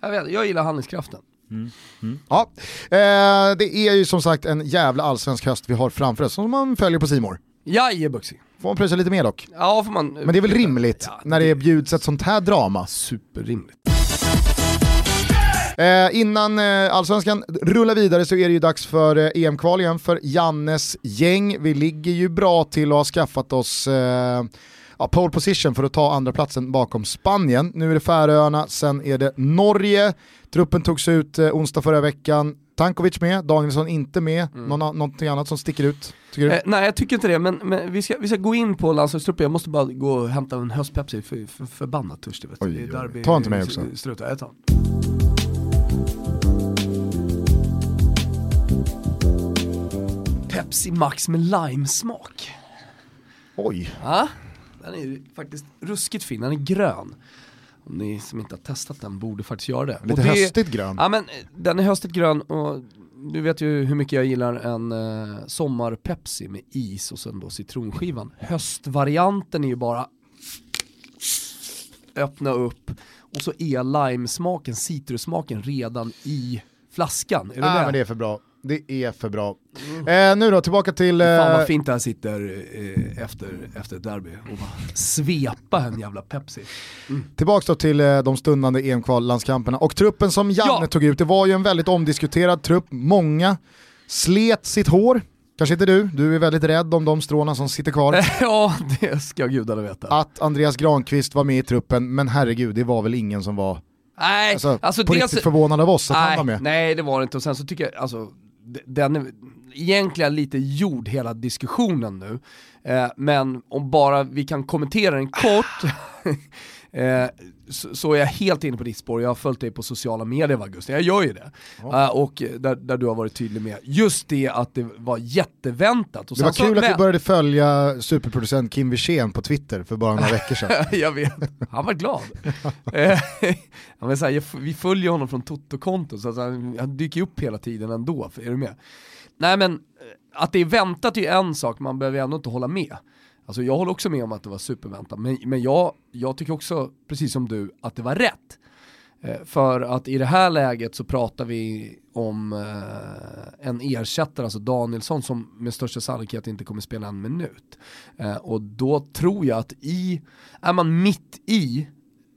Jag, vet, jag gillar handlingskraften. Mm. Mm. Ja, eh, det är ju som sagt en jävla allsvensk höst vi har framför oss som man följer på Simor. Jajebussi. Får man pröjsa lite mer dock? Ja, får man. Men det är väl rimligt ja, när det bjuds ett sånt här drama? Superrimligt. Eh, innan eh, allsvenskan rullar vidare så är det ju dags för eh, EM-kval igen för Jannes gäng. Vi ligger ju bra till och har skaffat oss eh, ja, pole position för att ta andra platsen bakom Spanien. Nu är det Färöarna, sen är det Norge. Truppen togs ut eh, onsdag förra veckan. Tankovic med, Danielsson inte med. Mm. Någon, någonting annat som sticker ut? Eh, nej jag tycker inte det, men, men, vi, ska, vi ska gå in på landslagstruppen. Jag måste bara gå och hämta en höstpepsi, för, för, förbannat törstig. Oj, oj. Ta inte mig också. Struta, jag tar. Pepsi Max med limesmak. Oj. Ja, den är faktiskt ruskigt fin, den är grön. Om ni som inte har testat den borde faktiskt göra det. Lite det, höstigt grön. Ja men den är höstigt grön och du vet ju hur mycket jag gillar en eh, sommar-Pepsi med is och sen då citronskivan. Höstvarianten är ju bara öppna upp och så är limesmaken, citrussmaken redan i flaskan. Är du ah, men det är för bra. Det är för bra. Mm. Eh, nu då, tillbaka till... Eh... Fan vad fint det här sitter eh, efter, efter ett derby och bara svepa en jävla Pepsi. Mm. Tillbaka då till eh, de stundande EM-kvallandskamperna och truppen som Janne ja. tog ut, det var ju en väldigt omdiskuterad trupp, många slet sitt hår. Kanske inte du, du är väldigt rädd om de stråna som sitter kvar. ja, det ska gudarna veta. Att Andreas Granqvist var med i truppen, men herregud, det var väl ingen som var Nej, alltså, alltså på dels, riktigt förvånad av oss att nej, han var med. Nej, det var det inte. Och sen så tycker jag, alltså, den är egentligen lite gjord hela diskussionen nu. Eh, men om bara vi kan kommentera den kort, eh, så, så, är jag helt inne på ditt spår, jag har följt dig på sociala medier Augusti, jag gör ju det. Ja. Uh, och där, där, du har varit tydlig med just det att det var jätteväntat. Och det var kul så, att men... vi började följa superproducent Kim Wirsén på Twitter för bara några veckor sedan. jag vet, han var glad. Eh, ja, så här, vi följer honom från Toto-konto, så han, han dyker upp hela tiden ändå, är du med? Nej men, att det är väntat är ju en sak, man behöver ändå inte hålla med. Alltså jag håller också med om att det var superväntat, men, men jag, jag tycker också, precis som du, att det var rätt. Eh, för att i det här läget så pratar vi om eh, en ersättare, alltså Danielsson, som med största sannolikhet inte kommer spela en minut. Eh, och då tror jag att i, är man mitt i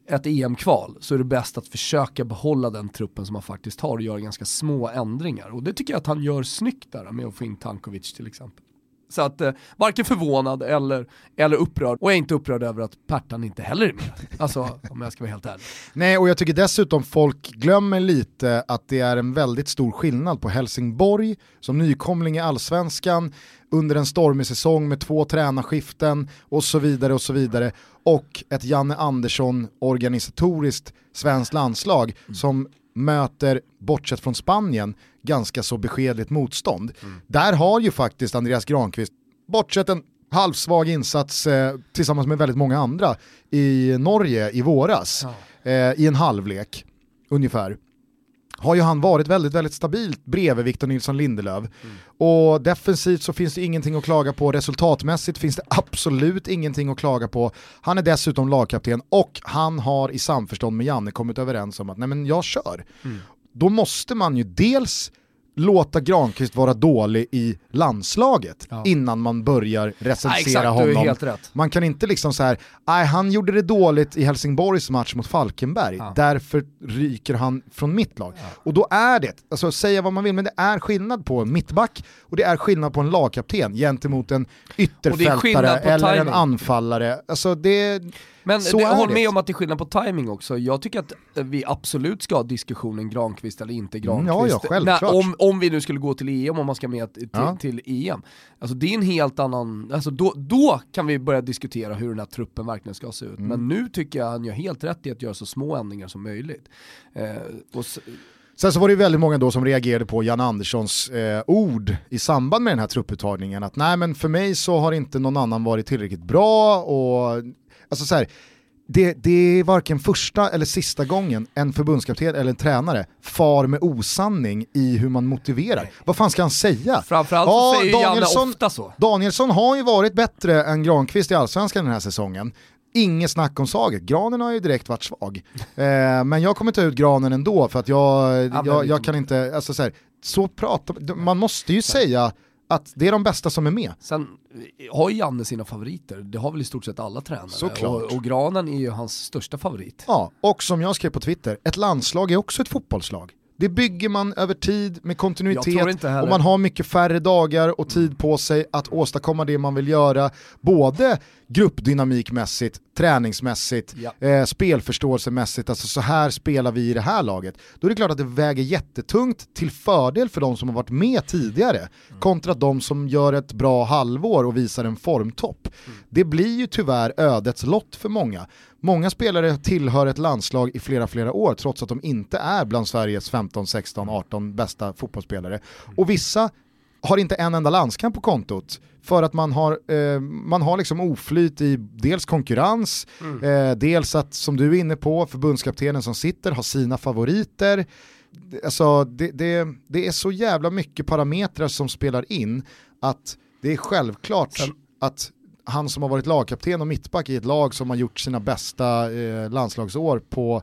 ett EM-kval så är det bäst att försöka behålla den truppen som man faktiskt har och göra ganska små ändringar. Och det tycker jag att han gör snyggt där med att få in Tankovic till exempel. Så att eh, varken förvånad eller, eller upprörd. Och jag är inte upprörd över att Pertan inte heller är med. Alltså om jag ska vara helt ärlig. Nej och jag tycker dessutom folk glömmer lite att det är en väldigt stor skillnad på Helsingborg som nykomling i allsvenskan under en stormig säsong med två tränarskiften och så vidare och så vidare och ett Janne Andersson organisatoriskt svenskt landslag mm. som möter, bortsett från Spanien, ganska så beskedligt motstånd. Mm. Där har ju faktiskt Andreas Granqvist, bortsett en halvsvag insats eh, tillsammans med väldigt många andra i Norge i våras, ja. eh, i en halvlek ungefär, har ju han varit väldigt, väldigt stabilt bredvid Victor Nilsson Lindelöf. Mm. Och defensivt så finns det ingenting att klaga på, resultatmässigt finns det absolut ingenting att klaga på. Han är dessutom lagkapten och han har i samförstånd med Janne kommit överens om att nej men jag kör. Mm. Då måste man ju dels låta Granqvist vara dålig i landslaget ja. innan man börjar recensera ja, honom. Man kan inte liksom så här, nej han gjorde det dåligt i Helsingborgs match mot Falkenberg, ja. därför ryker han från mitt lag. Och då är det, alltså säga vad man vill, men det är skillnad på en mittback och det är skillnad på en lagkapten gentemot en ytterfältare eller timing. en anfallare. Alltså det Men så det, håll med om att det är skillnad på timing också. Jag tycker att vi absolut ska ha diskussionen Granqvist eller inte Granqvist. Mm, ja, ja, självklart. När, om, om vi nu skulle gå till EM, om man ska med till, ja. till EM. Alltså det är en helt annan, alltså då, då kan vi börja diskutera hur den här truppen verkligen ska se ut. Mm. Men nu tycker jag han gör helt rätt i att göra så små ändringar som möjligt. Eh, och Sen så var det väldigt många då som reagerade på Jan Anderssons eh, ord i samband med den här trupputtagningen. Att nej men för mig så har inte någon annan varit tillräckligt bra och alltså så här, det, det, är varken första eller sista gången en förbundskapten eller en tränare far med osanning i hur man motiverar. Vad fan ska han säga? Framförallt ja, så säger Danielsson, Janne ofta så. Danielsson har ju varit bättre än Granqvist i Allsvenskan den här säsongen. Inget snack om saget, Granen har ju direkt varit svag. Eh, men jag kommer ta ut Granen ändå för att jag, jag, jag kan inte, alltså så, här, så pratar man måste ju säga att det är de bästa som är med. Sen har ju Janne sina favoriter, det har väl i stort sett alla tränare. Såklart. Och, och Granen är ju hans största favorit. Ja, och som jag skrev på Twitter, ett landslag är också ett fotbollslag. Det bygger man över tid med kontinuitet och man har mycket färre dagar och tid på sig att åstadkomma det man vill göra. Både gruppdynamikmässigt, träningsmässigt, ja. eh, spelförståelsemässigt, alltså så här spelar vi i det här laget. Då är det klart att det väger jättetungt till fördel för de som har varit med tidigare mm. kontra de som gör ett bra halvår och visar en formtopp. Mm. Det blir ju tyvärr ödets lott för många. Många spelare tillhör ett landslag i flera, flera år trots att de inte är bland Sveriges 15, 16, 18 bästa fotbollsspelare. Och vissa har inte en enda landskamp på kontot för att man har, eh, man har liksom oflyt i dels konkurrens, mm. eh, dels att, som du är inne på, förbundskaptenen som sitter har sina favoriter. Alltså, det, det, det är så jävla mycket parametrar som spelar in att det är självklart Sen. att han som har varit lagkapten och mittback i ett lag som har gjort sina bästa eh, landslagsår på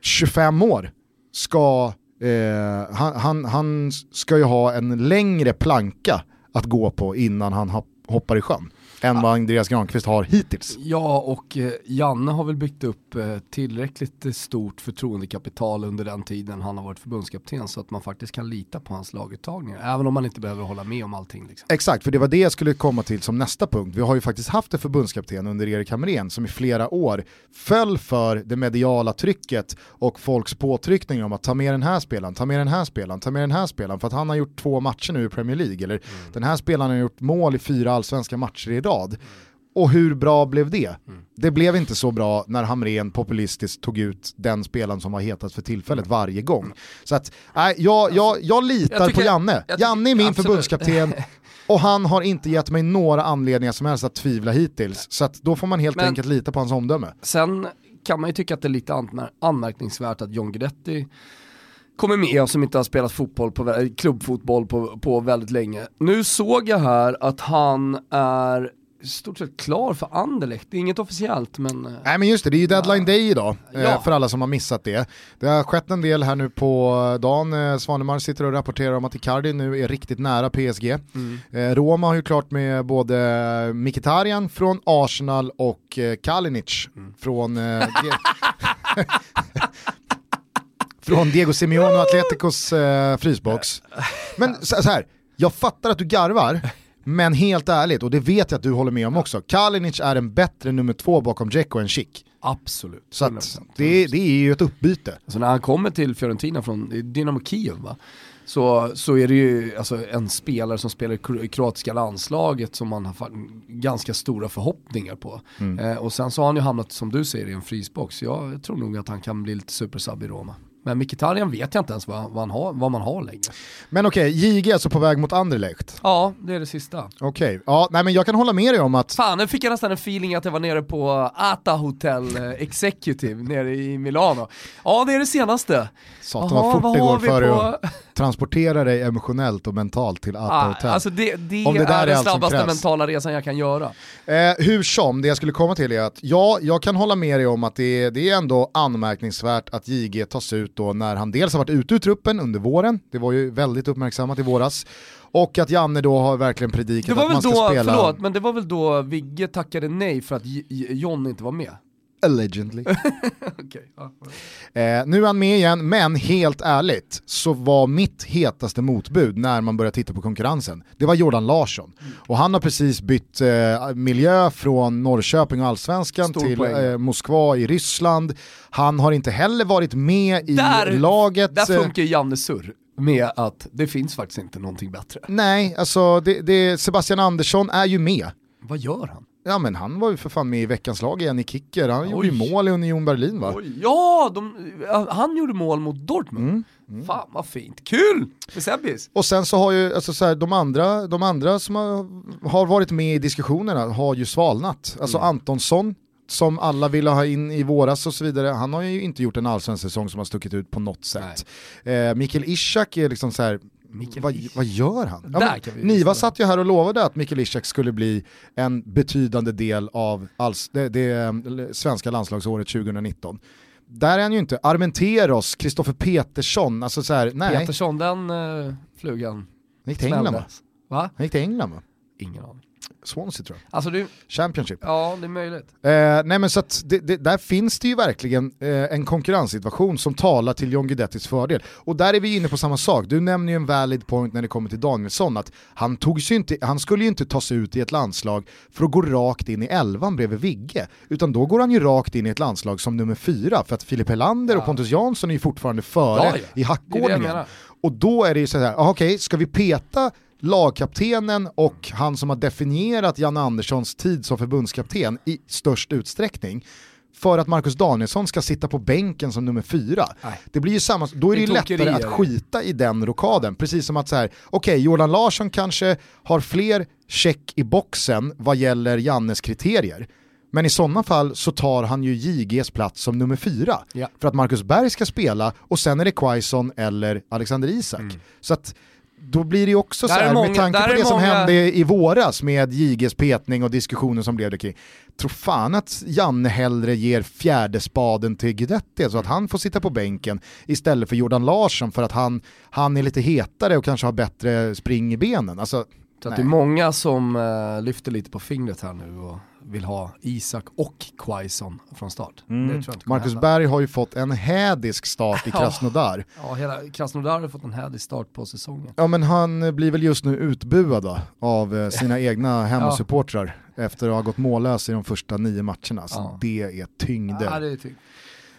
25 år ska eh, han, han, han, ska ju ha en längre planka att gå på innan han hoppar i sjön än vad Andreas Granqvist har hittills. Ja, och eh, Janne har väl byggt upp eh, tillräckligt stort förtroendekapital under den tiden han har varit förbundskapten så att man faktiskt kan lita på hans laguttagningar, även om man inte behöver hålla med om allting. Liksom. Exakt, för det var det jag skulle komma till som nästa punkt. Vi har ju faktiskt haft en förbundskapten under Erik Hamrén som i flera år föll för det mediala trycket och folks påtryckningar om att ta med den här spelaren, ta med den här spelaren, ta med den här spelaren, för att han har gjort två matcher nu i Premier League, eller mm. den här spelaren har gjort mål i fyra allsvenska matcher idag rad. Och hur bra blev det? Mm. Det blev inte så bra när Hamren populistiskt tog ut den spelaren som var hetast för tillfället varje gång. Så att, nej, jag, jag, jag litar jag tycker, på Janne. Janne är min absolut. förbundskapten och han har inte gett mig några anledningar som helst att tvivla hittills. Så att då får man helt Men, enkelt lita på hans omdöme. Sen kan man ju tycka att det är lite anmärkningsvärt att John Guidetti kommer med som inte har spelat fotboll på, klubbfotboll på, på väldigt länge. Nu såg jag här att han är stort sett klar för Anderlecht, det är inget officiellt men... Eh, Nej men just det, det är ju deadline day idag eh, ja. för alla som har missat det. Det har skett en del här nu på dagen, eh, Svanemar sitter och rapporterar om att Icardi nu är riktigt nära PSG. Mm. Roma har ju klart med både Mkhitaryan från Arsenal och Kalinic mm. från... från Diego Simeone och Atleticos frysbox. Men så, så här, jag fattar att du garvar, men helt ärligt, och det vet jag att du håller med om också, Kalinic är en bättre nummer två bakom Dzeko än Schick. Absolut. Så att det, det är ju ett uppbyte. Alltså när han kommer till Fiorentina från Dynamo Kiev va? Så, så är det ju alltså, en spelare som spelar i kroatiska landslaget som man har ganska stora förhoppningar på. Mm. Eh, och sen så har han ju hamnat, som du säger, i en frysbox. Jag tror nog att han kan bli lite supersub i Roma. Men Mkhitaryan vet jag inte ens vad, vad, har, vad man har längre. Men okej, okay, JG är alltså på väg mot Anderlecht? Ja, det är det sista. Okej, okay. ja, nej men jag kan hålla med dig om att... Fan, nu fick jag nästan en feeling att jag var nere på Ata Hotel eh, Executive nere i Milano. Ja, det är det senaste. Satan vad fort det går för på... att transportera dig emotionellt och mentalt till Ata ah, Hotel. Alltså det, det, Om det är, är den snabbaste mentala resan jag kan göra. Eh, hur som, det jag skulle komma till är att ja, jag kan hålla med dig om att det, det är ändå anmärkningsvärt att JG tas ut då när han dels har varit ute ur truppen under våren, det var ju väldigt uppmärksammat i våras, och att Janne då har verkligen predikat att man ska då, spela... Förlåt, men det var väl då Vigge tackade nej för att John inte var med? Allegedly. okay, ja. eh, nu är han med igen, men helt ärligt så var mitt hetaste motbud när man började titta på konkurrensen, det var Jordan Larsson. Mm. Och han har precis bytt eh, miljö från Norrköping och Allsvenskan Stor till eh, Moskva i Ryssland. Han har inte heller varit med i där, laget. Där funkar Janne Surr med att det finns faktiskt inte någonting bättre. Nej, alltså det, det, Sebastian Andersson är ju med. Vad gör han? Ja men han var ju för fan med i veckans lag igen i kicker, han Oj. gjorde ju mål i Union Berlin va? Oj. Ja, de, han gjorde mål mot Dortmund. Mm. Mm. Fan vad fint, kul! För Sebbis. Och sen så har ju alltså så här, de, andra, de andra som har, har, varit med i diskussionerna har ju svalnat. Alltså mm. Antonsson, som alla ville ha in i våras och så vidare, han har ju inte gjort en allsvensk säsong som har stuckit ut på något sätt. Eh, Mikael Ishak är liksom så här, vad, vad, gör han? Ja, Niva satt ju här och lovade att Mikael Ishak skulle bli en betydande del av alls, det, det eh, svenska landslagsåret 2019 där är han ju inte. Armenteros, Kristoffer Petersson, alltså så här, nej. Petersson, den uh, flugan. Han gick till England va? va? Han gick till England va? Ingen aning. Swansea tror jag. Alltså du... Championship. Ja, det är möjligt. Eh, nej men så att det, det, där finns det ju verkligen eh, en konkurrenssituation som talar till John Guidettis fördel. Och där är vi inne på samma sak, du nämner ju en valid point när det kommer till Danielsson, att han, tog sig inte, han skulle ju inte ta sig ut i ett landslag för att gå rakt in i elvan bredvid Vigge, utan då går han ju rakt in i ett landslag som nummer fyra, för att Filip Helander ja. och Pontus Jansson är ju fortfarande före ja, ja. i hackordningen. Och då är det ju såhär, okej, okay, ska vi peta lagkaptenen och han som har definierat Janne Anderssons tid som förbundskapten i störst utsträckning för att Marcus Danielsson ska sitta på bänken som nummer fyra. Nej. Det blir ju samma, då är det, det lättare att skita i den rokaden. Precis som att så här, okej, okay, Jordan Larsson kanske har fler check i boxen vad gäller Jannes kriterier. Men i sådana fall så tar han ju JGs plats som nummer fyra. Ja. För att Marcus Berg ska spela och sen är det Quaison eller Alexander Isak. Mm. Så att då blir det ju också så här, många, med tanke på det många... som hände i våras med JGs petning och diskussionen som blev det kring. Tror fan att Janne hellre ger fjärde spaden till Guidetti så att han får sitta på bänken istället för Jordan Larsson för att han, han är lite hetare och kanske har bättre spring i benen. Alltså, så att det är många som uh, lyfter lite på fingret här nu och vill ha Isak och Quaison från start. Mm. Marcus hända. Berg har ju fått en hädisk start i Krasnodar. ja, hela Krasnodar har fått en hädisk start på säsongen. Ja men han blir väl just nu utbuad av eh, sina egna hemmasupportrar ja. efter att ha gått mållös i de första nio matcherna. Så ja. det är tyngder. Ja, det är tyngd.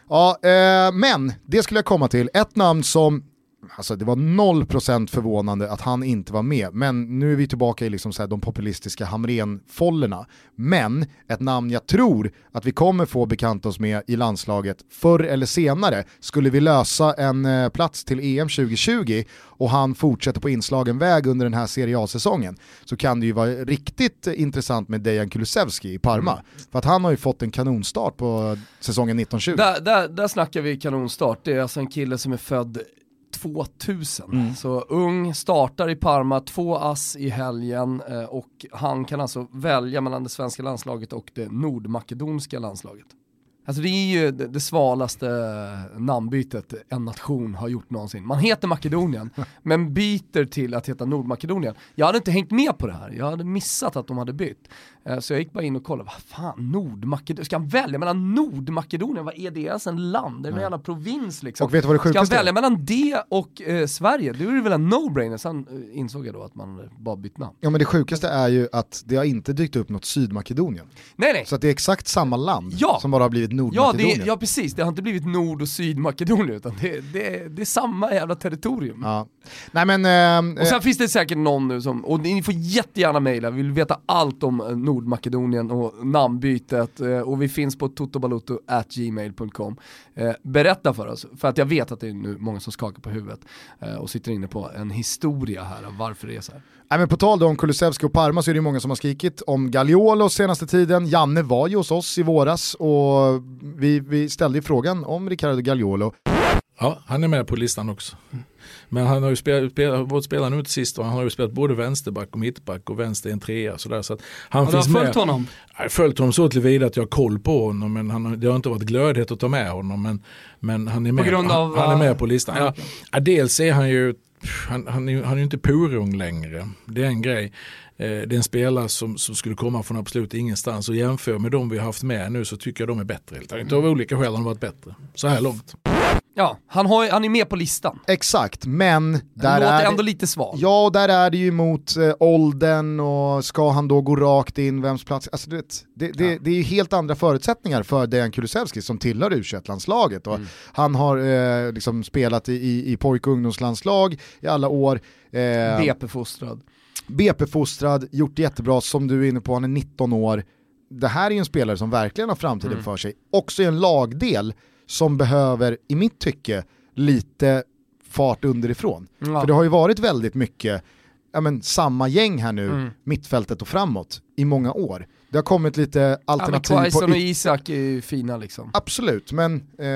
Ja, eh, men det skulle jag komma till. Ett namn som alltså det var 0% förvånande att han inte var med. Men nu är vi tillbaka i liksom så de populistiska Hamrén-follerna. Men ett namn jag tror att vi kommer få bekanta oss med i landslaget förr eller senare. Skulle vi lösa en eh, plats till EM 2020 och han fortsätter på inslagen väg under den här Serie A-säsongen så kan det ju vara riktigt intressant med Dejan Kulusevski i Parma. Mm. För att han har ju fått en kanonstart på säsongen 1920. Där, där, där snackar vi kanonstart, det är alltså en kille som är född 2000. Mm. Så ung, startar i Parma, två ass i helgen eh, och han kan alltså välja mellan det svenska landslaget och det nordmakedonska landslaget. Alltså det är ju det, det svalaste namnbytet en nation har gjort någonsin. Man heter Makedonien, men byter till att heta Nordmakedonien. Jag hade inte hängt med på det här, jag hade missat att de hade bytt. Eh, så jag gick bara in och kollade, vad fan, Nordmakedonien, ska han välja mellan Nordmakedonien, vad är det ens en land? Det är en jävla provins liksom. Och vet du vad det ska han välja mellan det och eh, Sverige? Då är det väl en no-brainer, sen eh, insåg jag då att man bara bytt namn. Ja men det sjukaste är ju att det har inte dykt upp något Sydmakedonien. Nej nej. Så att det är exakt samma land ja. som bara har blivit Nordmakedonien. Ja, ja precis, det har inte blivit Nord och Sydmakedonien utan det, det, det är samma jävla territorium. Ja. Nej, men, eh, och sen eh, finns det säkert någon nu som, och ni får jättegärna mejla, vi vill veta allt om Nord Nordmakedonien och namnbytet eh, och vi finns på totobalotto.gmail.com. Eh, berätta för oss, för att jag vet att det är nu många som skakar på huvudet eh, och sitter inne på en historia här av varför det är så här. Nej, men på tal om Kulusevski och Parma så är det många som har skrikit om Gagliolo senaste tiden. Janne var ju hos oss i våras och vi, vi ställde ju frågan om Riccardo Gagliolo. Ja, han är med på listan också. Men han har ju spelat, spelat, vårt spelare nu till sist och han har ju spelat både vänsterback och mittback och vänster en trea. Sådär, så att han har finns du följt med. honom? Jag har följt honom så tillvida att jag har koll på honom men han, det har inte varit glödhet att ta med honom. Men, men han, är med, grund av, han, han är med på listan. Ja, Ja, dels är han ju han, han, är, han är ju inte purung längre. Det är en grej. Eh, det är en spelare som, som skulle komma från absolut ingenstans och jämför med de vi har haft med nu så tycker jag de är bättre. Helt enkelt. Av olika skäl har de varit bättre. Så här långt. Ja, han, har, han är med på listan. Exakt, men Det där låter är ändå det, lite svag. Ja, och där är det ju mot eh, åldern och ska han då gå rakt in, vems plats? Alltså, du vet, det, det, Ja. det är ju helt andra förutsättningar för Dejan Kulusevski som tillhör u landslaget och Mm. Han har eh, liksom spelat i, i, i pojk och ungdomslandslag i alla år. Eh, BP-fostrad. BP-fostrad, gjort jättebra, som du är inne på, han är 19 år. Det här är ju en spelare som verkligen har framtiden Mm. för sig. Också i en lagdel som behöver, i mitt tycke, lite fart underifrån. Ja. För det har ju varit väldigt mycket ja, men, samma gäng här nu, Mm. mittfältet och framåt, i många år. Det har kommit lite Ja, alternativ Quaison på och Isak är ju fina liksom. Absolut, men eh,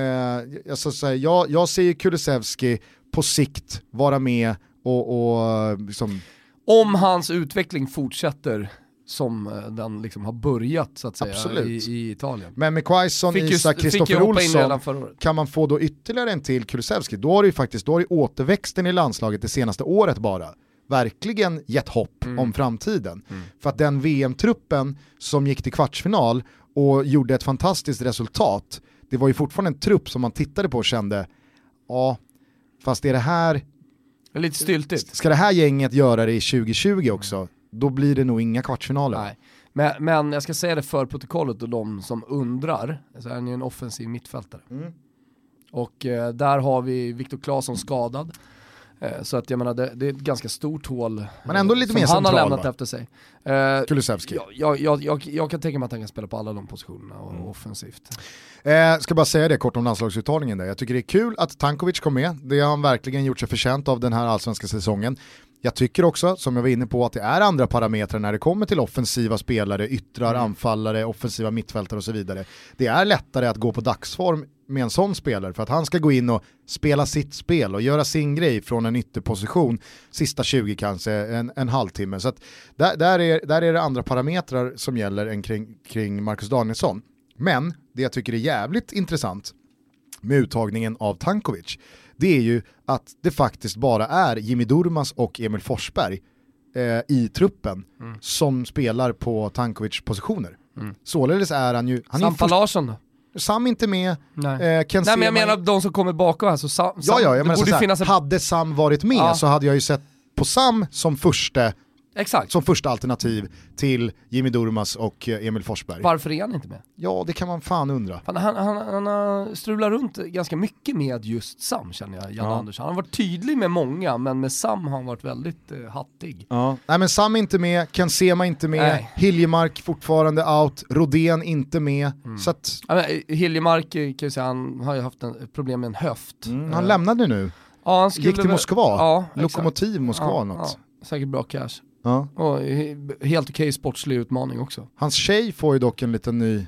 jag, ska säga, jag, jag ser Kulusevski på sikt vara med och, och liksom, Om hans utveckling fortsätter som eh, den liksom har börjat så att säga Absolut. i, i Italien. men med Quaison, Isak, Kristoffer Olsson, kan man få då ytterligare en till Kulusevski, då har det ju faktiskt, då har ju återväxten i landslaget det senaste året bara verkligen gett hopp Mm. om framtiden. Mm. För att den VM-truppen som gick till kvartsfinal och gjorde ett fantastiskt resultat, det var ju fortfarande en trupp som man tittade på och kände, ja, fast är det här lite styltigt. Ska det här gänget göra det i 2020 också, då blir det nog inga kvartsfinaler. Nej. Men, men jag ska säga det för protokollet och de som undrar, så är han ju en offensiv mittfältare. Mm. Och eh, där har vi Viktor Claesson skadad. Eh, så att jag menar det, det är ett ganska stort hål Men ändå eh, lite som mer han har lämnat va? efter sig. Eh, Kulusevski. jag, jag, jag, jag kan tänka mig att han kan spela på alla de positionerna och Mm. offensivt. Eh, ska bara säga det kort om landslagsuttagningen där. Jag tycker det är kul att Tankovic kom med. Det har han verkligen gjort sig förtjänt av den här allsvenska säsongen. Jag tycker också, som jag var inne på, att det är andra parametrar när det kommer till offensiva spelare, yttrar, Mm. anfallare, offensiva mittfältare och så vidare. Det är lättare att gå på dagsform med en sån spelare för att han ska gå in och spela sitt spel och göra sin grej från en ytterposition, sista 20 kanske, en, en halvtimme. Så där, där, är, där är det andra parametrar som gäller än kring, kring Marcus Danielsson. Men det jag tycker är jävligt intressant med uttagningen av Tankovic, det är ju att det faktiskt bara är Jimmy Durmas och Emil Forsberg eh, i truppen Mm. som spelar på Tankovics positioner. Mm. Således är han ju, han Sampa Larsson då? Sam inte med, Nej. eh, Ken Nej men jag menar de som kommer bakom här, så Sam, Ja, Sam, ja, jag menar borde så här, finnas en... hade Sam varit med Ja. så hade jag ju sett på Sam som första, Exakt. som första alternativ till Jimmy Durmas och eh, Emil Forsberg. Varför är han inte med? Ja, det kan man fan undra. Fan, han, han, han har strulat runt ganska mycket med just Sam känner jag, Janne Ja. Andersson. Han har varit tydlig med många, men med Sam har han varit väldigt eh, hattig. Ja. Nej men Sam är inte med, Ken Sema inte med, Nej. Hiljemark fortfarande out, Rodén inte med. Mm. Så att, Ja, men, eh, Hiljemark eh, kan jag säga, han har ju haft en, ett problem med en höft. mm, han lämnade nu, ja, han skulle gick till Moskva, Ja. Lokomotiv Moskva ja, något. Ja, säkert bra cash. Ja. Och he- helt okej sportslig utmaning också. Hans tjej får ju dock en liten ny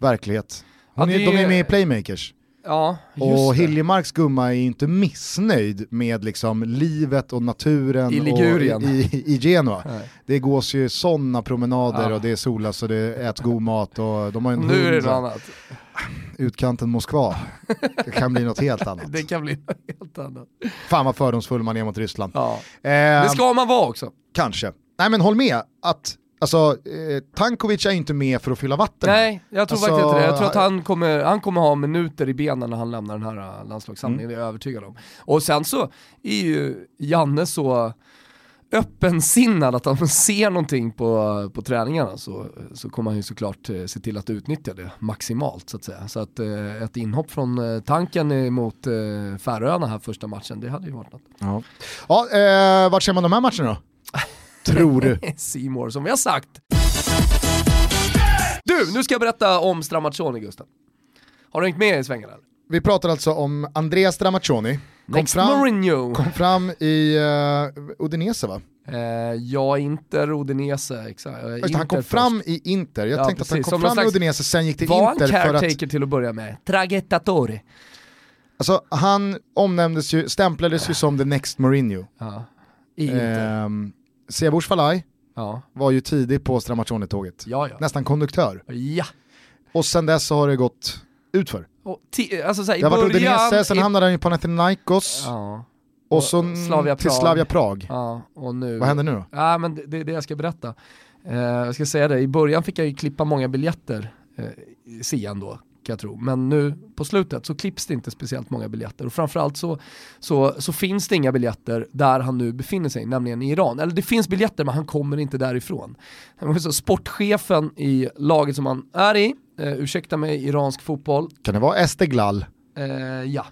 verklighet. Hon Ja, är, det de är är- med i Playmakers. Ja, Och. Hiljemarks gumma är ju inte missnöjd med liksom livet och naturen I Ligurien. Och i, i Genua. Nej. Det gås ju sådana promenader Ja. och det är solas och det äts god mat och de har en Nu är det hund. något annat. Utkanten Moskva. Det kan bli något helt annat. Det kan bli något helt annat. Fan vad fördomsfull man är mot Ryssland. Ja. Eh, Det ska man vara också. Kanske. Nej men håll med att alltså, eh, Tankovic är inte med för att fylla vatten. Nej, jag tror Alltså, faktiskt inte det. Jag tror att han kommer, han kommer ha minuter i benen när han lämnar den här äh, landslagssamlingen, Mm. det är jag övertygad om. Och sen så är ju Janne så öppensinnad att han ser någonting på, på träningarna så, så kommer han ju såklart eh, se till att utnyttja det maximalt så att säga. Så att eh, ett inhopp från eh, tanken mot eh, Färöarna här första matchen, det hade ju varit något. Ja, ja eh, vart ser man de här matcherna då? Tror du? Simor som vi har sagt. Du, nu ska jag berätta om Stramaccioni Gustav. Har du hängt med i svängarna? Vi pratar alltså om Andreas Stramaccioni. Kom Next fram, Mourinho. kom fram i uh, Udinese va? Eh, ja, Inter, Udinese, exakt. Eh, Just, Inter han kom först. fram i Inter, jag Ja, tänkte att han precis. kom Som fram i Udinese, sen gick till Var han Inter för caretaker att... till att börja med? Traghettatore. Alltså han omnämndes ju, stämplades ju som the next Mourinho. Ja. Eh, Sebush Falai ja. var ju tidig på Stramaccioni-tåget. Ja, ja. Nästan konduktör. Ja. Och sen dess så har det gått utför. alltså, såhär, det har varit Udinese, sen i... hamnade han i Panathinaikos. Ja. Och så Slavia till Slavia Prag. Ja, och nu... Vad händer nu då? Ja, men det är det jag ska berätta. Uh, jag ska säga det, i början fick jag ju klippa många biljetter, uh, Sian då, kan jag tro. Men nu på slutet så klipps det inte speciellt många biljetter och framförallt så, så, så finns det inga biljetter där han nu befinner sig, nämligen i Iran. Eller det finns biljetter men han kommer inte därifrån. Sportchefen i laget som han är i, uh, ursäkta mig, iransk fotboll. Kan det vara Esteglal? Uh, ja.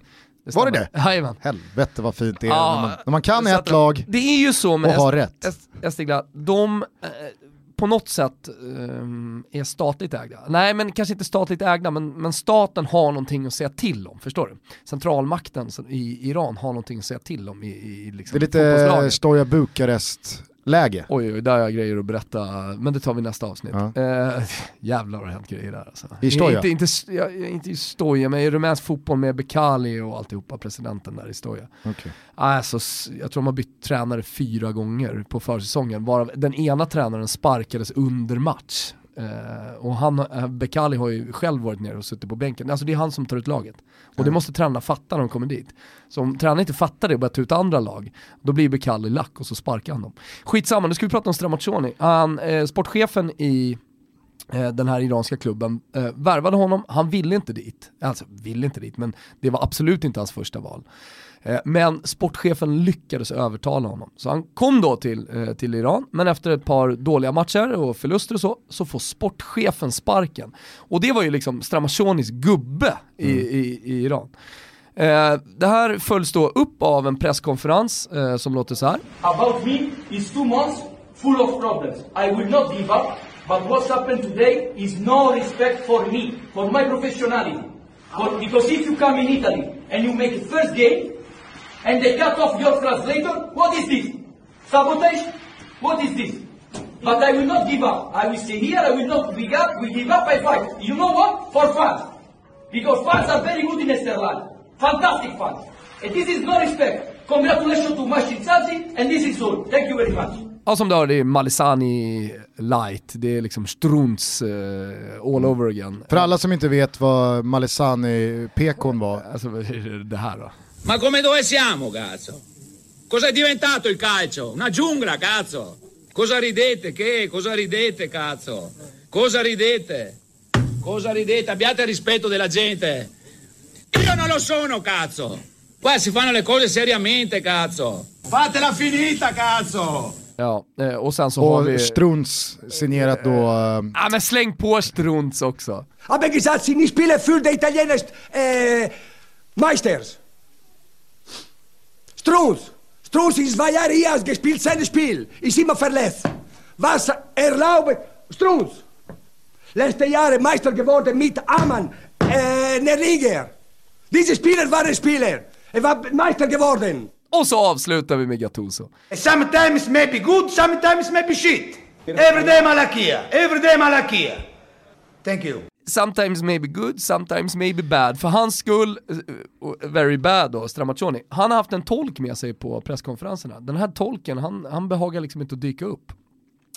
Det var det det? Jajamän. Helvete vad fint det är ja, när, man, när man kan ett lag det är ju så med och har rätt. Estegla, de eh, på något sätt eh, är statligt ägda. Nej men kanske inte statligt ägda men, men staten har någonting att säga till om, förstår du? Centralmakten i Iran har någonting att säga till om i, i liksom, Det är lite Stoja Bukarest läge. Oj, oj, där har jag grejer att berätta, men det tar vi nästa avsnitt. Ja. Eh, jävlar har det hänt grejer där alltså. I Stoja? Inte, inte, jag, inte i Stoja, men i rumänsk fotboll med Bekali och alltihopa, presidenten där i Stoja. Okay. Alltså, jag tror de har bytt tränare fyra gånger på försäsongen, varav den ena tränaren sparkades under match. Uh, och han, uh, Bekali har ju själv varit nere och suttit på bänken. Alltså det är han som tar ut laget. Och det måste tränarna fatta när de kommer dit. Så om tränarna inte fattar det och börjar ta ut andra lag, då blir Bekali lack och så sparkar han dem. Skitsamma, nu ska vi prata om Stramaccioni. Han, uh, sportchefen i den här iranska klubben eh, värvade honom, han ville inte dit. Alltså ville inte dit, men det var absolut inte hans första val. Eh, men sportchefen lyckades övertala honom. Så han kom då till, eh, till Iran, men efter ett par dåliga matcher och förluster och så, så får sportchefen sparken. Och det var ju liksom Stramachonis gubbe i, mm. i, i Iran. Eh, det här följs då upp av en presskonferens eh, som låter så här. About me is two months full of problems. I will not give up, but what's happened today is no respect for me, for my professionality. But because if you come in Italy and you make a first game and they cut off your translator. What is this? Sabotage? What is this? But I will not give up. I will stay here. I will not give up. We give up. I fight. You know what? For fans. Because fans are very good in Esterland. Fantastic fans. And this is no respect. Congratulations to Mashin Sazi and this is all. Thank you very much. Ja, som du hör, det är Malisani light, det är liksom strunts uh, all mm. over again. För alla som inte vet vad Malisani pekon var. Alltså det här då. Ma come dove siamo, cazzo? Cosa è diventato il calcio? Una giungla, cazzo! Cosa ridete? Che? Cosa ridete, cazzo? Cosa ridete? Cosa ridete? Abbiate rispetto della gente. Io non lo sono, cazzo! Qua si fanno le cose seriamente, cazzo! Fatela finita, cazzo! Ja, eh, och sen så och har vi... Struns signerat då... Uh... Ja men släng på Struns också. Aber gesagt, sie nicht spielen für die italieners äh, Meisters. Strunz! Strunz ist zwei Jahre hier gespielt, sein Spiel. Ist immer verletzt. Was erlaubt Strunz? Letzte Jahre Meister geworden mit Amann, äh, Nerliger. Diese Spieler waren Spieler. Er war Meister geworden. Och så avslutar vi med Gattuso. Sometimes maybe good, sometimes maybe shit. Every day Malakia, every day Malakia. Thank you sometimes maybe good, sometimes maybe bad. För hans skull, uh, very bad då, Stramaccioni, han har haft en tolk med sig på presskonferenserna. Den här tolken, han, han behagar liksom inte att dyka upp.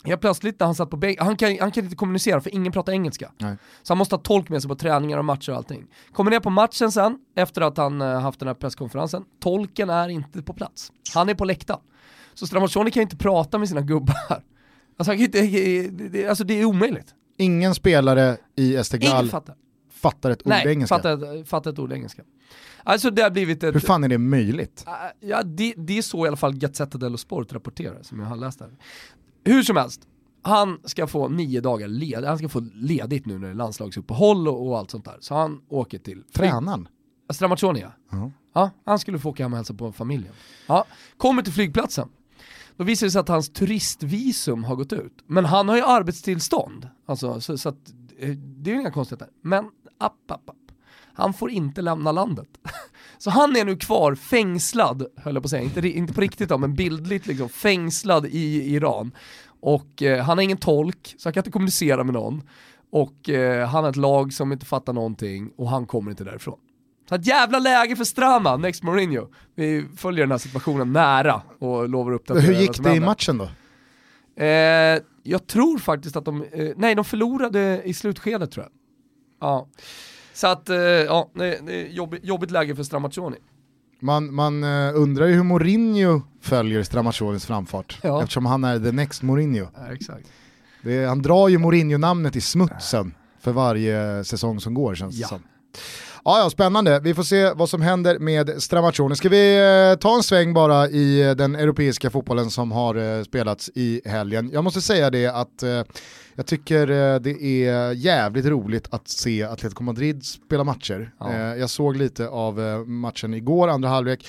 Helt plötsligt när han satt på bänken, han kan, han kan inte kommunicera för ingen pratar engelska. Nej. Så han måste ha tolk med sig på träningar och matcher och allting. Kommer ner på matchen sen, efter att han uh, haft den här presskonferensen, tolken är inte på plats. Han är på läktaren. Så Stramaccioni kan inte prata med sina gubbar. Alltså, alltså det är omöjligt. Ingen spelare i Esteghlal fattar. fattar ett ord Nej, engelska. Fattar, fattar ett ord engelska. Alltså det har blivit ett... Hur fan är det möjligt? Uh, ja, det, det, är så i alla fall Gazzetta dello Sport rapporterar, som jag har läst här. Hur som helst, han ska få nio dagar led, han ska få ledigt nu när det är landslagsuppehåll och, och allt sånt där. Så han åker till... Tränaren? Ja. Uh-huh. ja. Han skulle få åka hem och hälsa på familjen. Ja, kommer till flygplatsen. Då visar det sig att hans turistvisum har gått ut. Men han har ju arbetstillstånd. Alltså, så, så att, eh, det är ju inga konstigheter. Men app, app, app. Han får inte lämna landet. Så han är nu kvar fängslad, höll jag på att säga, inte, inte på riktigt då, men bildligt liksom, fängslad i Iran. Och eh, han har ingen tolk, så han kan inte kommunicera med någon. Och eh, han har ett lag som inte fattar någonting och han kommer inte därifrån. Så ett jävla läge för Strama, next Mourinho. Vi följer den här situationen nära och lovar upp Hur gick det i matchen då? Eh, jag tror faktiskt att de, eh, nej de förlorade i slutskedet tror jag. Ja. Så att, eh, ja, det, är jobbigt, jobbigt läge för Stramaccioni. Man, man uh, undrar ju hur Mourinho följer Stramaccionis framfart, ja. eftersom han är the next Mourinho. Ja, exakt. Det, han drar ju Mourinho-namnet i smutsen för varje säsong som går känns det ja. som. Ja, ja, spännande. Vi får se vad som händer med Stramaccioni. Ska vi eh, ta en sväng bara i eh, den europeiska fotbollen som har eh, spelats i helgen. Jag måste säga det att eh, jag tycker eh, det är jävligt roligt att se Atletico Madrid spela matcher. Ja. Eh, jag såg lite av matchen igår, andra halvlek.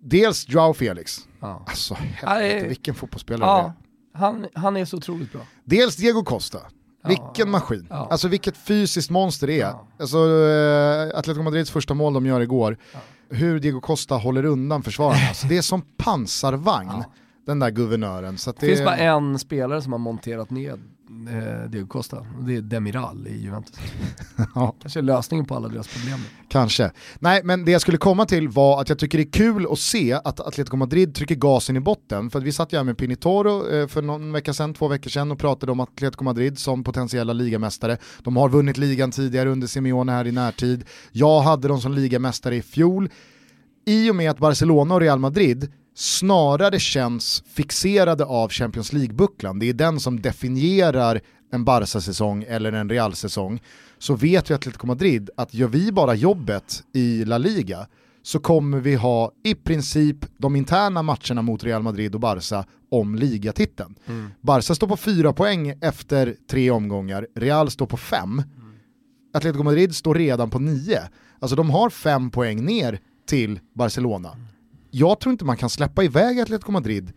Dels Joao Felix, ja. alltså helvete vilken fotbollsspelare ja. det är. Han, han är så otroligt bra. Dels Diego Costa, vilken maskin. Ja. Alltså vilket fysiskt monster det är. Ja. Alltså, äh, Atletico Madrids första mål de gör igår, ja. hur Diego Costa håller undan försvararna. alltså, det är som pansarvagn, den där guvernören. Så det, det finns bara en spelare som har monterat ned eh, Diego Costa. Det är Demiral i Juventus. ja. Kanske lösningen på alla deras problem. Kanske. Nej, men det jag skulle komma till var att jag tycker det är kul att se att Atletico Madrid trycker gasen i botten. För att vi satt ju här med Pinitoro eh, för någon vecka sedan, två veckor sedan och pratade om Atletico Madrid som potentiella ligamästare. De har vunnit ligan tidigare under Simeone här i närtid. Jag hade dem som ligamästare i fjol. I och med att Barcelona och Real Madrid snarare känns fixerade av Champions League-bucklan. Det är den som definierar en Barca-säsong eller en Real-säsong. Så vet vi Atletico Madrid att gör vi bara jobbet i La Liga så kommer vi ha i princip de interna matcherna mot Real Madrid och Barca om ligatiteln. Mm. Barca står på fyra poäng efter tre omgångar, Real står på fem. Mm. Atletico Madrid står redan på nio. Alltså de har fem poäng ner till Barcelona. Mm jag tror inte man kan släppa iväg Atletico Madrid